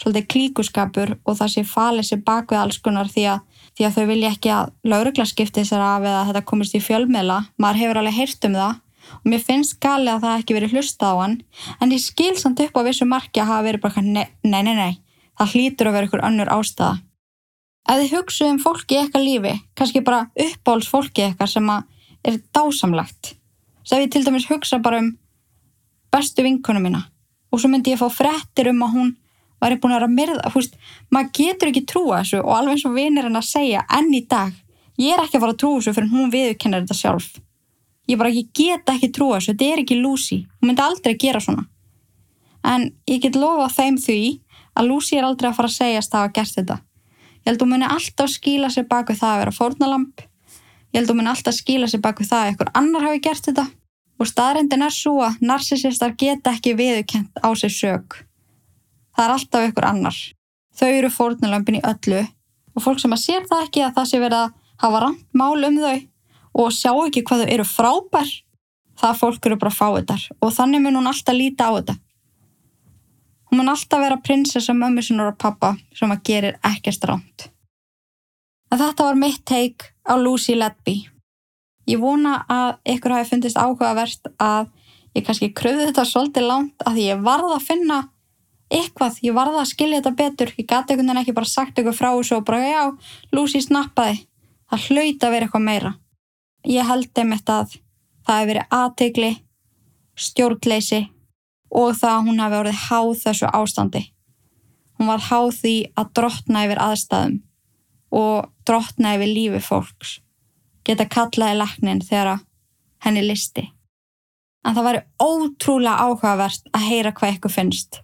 [SPEAKER 1] svolítið klíkuskapur og það sé falið sér bak við alls konar því að, því að þau vilja ekki að laurugla skipti sér af eða þetta komist í fjölmiðla. Maður hefur alveg heyrt um það og mér finnst gali að það ekki verið hlusta á hann en ég skil samt upp á vissu marki að hafa verið bara nei, nei, nei, nei, það hlýtur að vera ykkur önnur ástæða. Ef þið hugsu um fólki í eitthvað lífi, kannski bara uppáhalds fólki eitthvað sem er dásamlegt. Svo ef ég til dæmis hugsa bara um bestu vinkunum mína og svo myndi ég fá frettir um að hún væri búin að vera að myrða, húst, maður getur ekki trúa þessu og alveg eins og vinir hann að segja enn í dag, ég er ekki að fara að trúa þessu fyrir hún viðkennar þetta sjálf. Ég bara ekki geta ekki trúa þessu, þetta er ekki Lucy, hún myndi aldrei gera svona. En ég get lofa þeim því að Lucy er aldrei að fara að segjast að hafa gert þetta. Ég held að hún muni alltaf skýla sér baku það að vera fórnalamp, ég held að hún muni alltaf skýla sér baku það að einhver annar hafi gert þetta og staðrindin er svo að narsisistar geta ekki viðkent á sig sög. Það er alltaf ykkur annar. Þau eru fórnulömpin í öllu og fólk sem að sér það ekki að það sé verið að hafa rand mál um þau og sjá ekki hvað þau eru frábær, það fólk eru bara fáiðar og þannig mun hún alltaf líta á þetta. Hún mun alltaf vera prinsessa mömmu sinur og pappa sem að gerir ekkert ránt. En þetta var mitt teik á Lucy Letby. Ég vona að ykkur hafi fundist áhugavert að ég kannski kröfði þetta svolítið langt að ég varð að finna eitthvað, ég varð að skilja þetta betur. Ég gati einhvern veginn ekki bara sagt ykkur frá þessu og bara já, Lucy snappaði. Það hlaut að vera eitthvað meira. Ég held einmitt að það hefur verið aðtegli, stjórnleysi og það að hún hafi orðið háð þessu ástandi. Hún var háð því að drottna yfir aðstæðum og drottna yfir lífi fólks. Geta kallaði læknin þegar henni listi. En það væri ótrúlega áhugavert að heyra hvað ykkur finnst.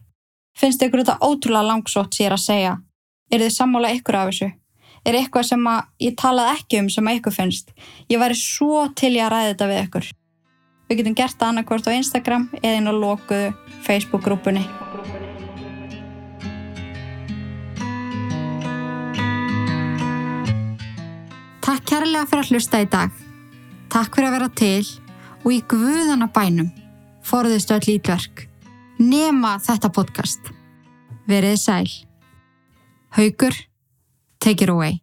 [SPEAKER 1] Finnst ykkur þetta ótrúlega langsótt sér að segja? Er þið sammála ykkur af þessu? Er eitthvað sem ég talaði ekki um sem ykkur finnst? Ég væri svo til ég að ræða þetta við ykkur. Við getum gert það annarkvort á Instagram eða inn á lokuðu Facebook-grúpunni. Takk kærlega fyrir að hlusta í dag. Takk fyrir að vera til og í guðana bænum forðistu öll ítverk. Nema þetta podcast. Verið sæl. Haugur, take it away.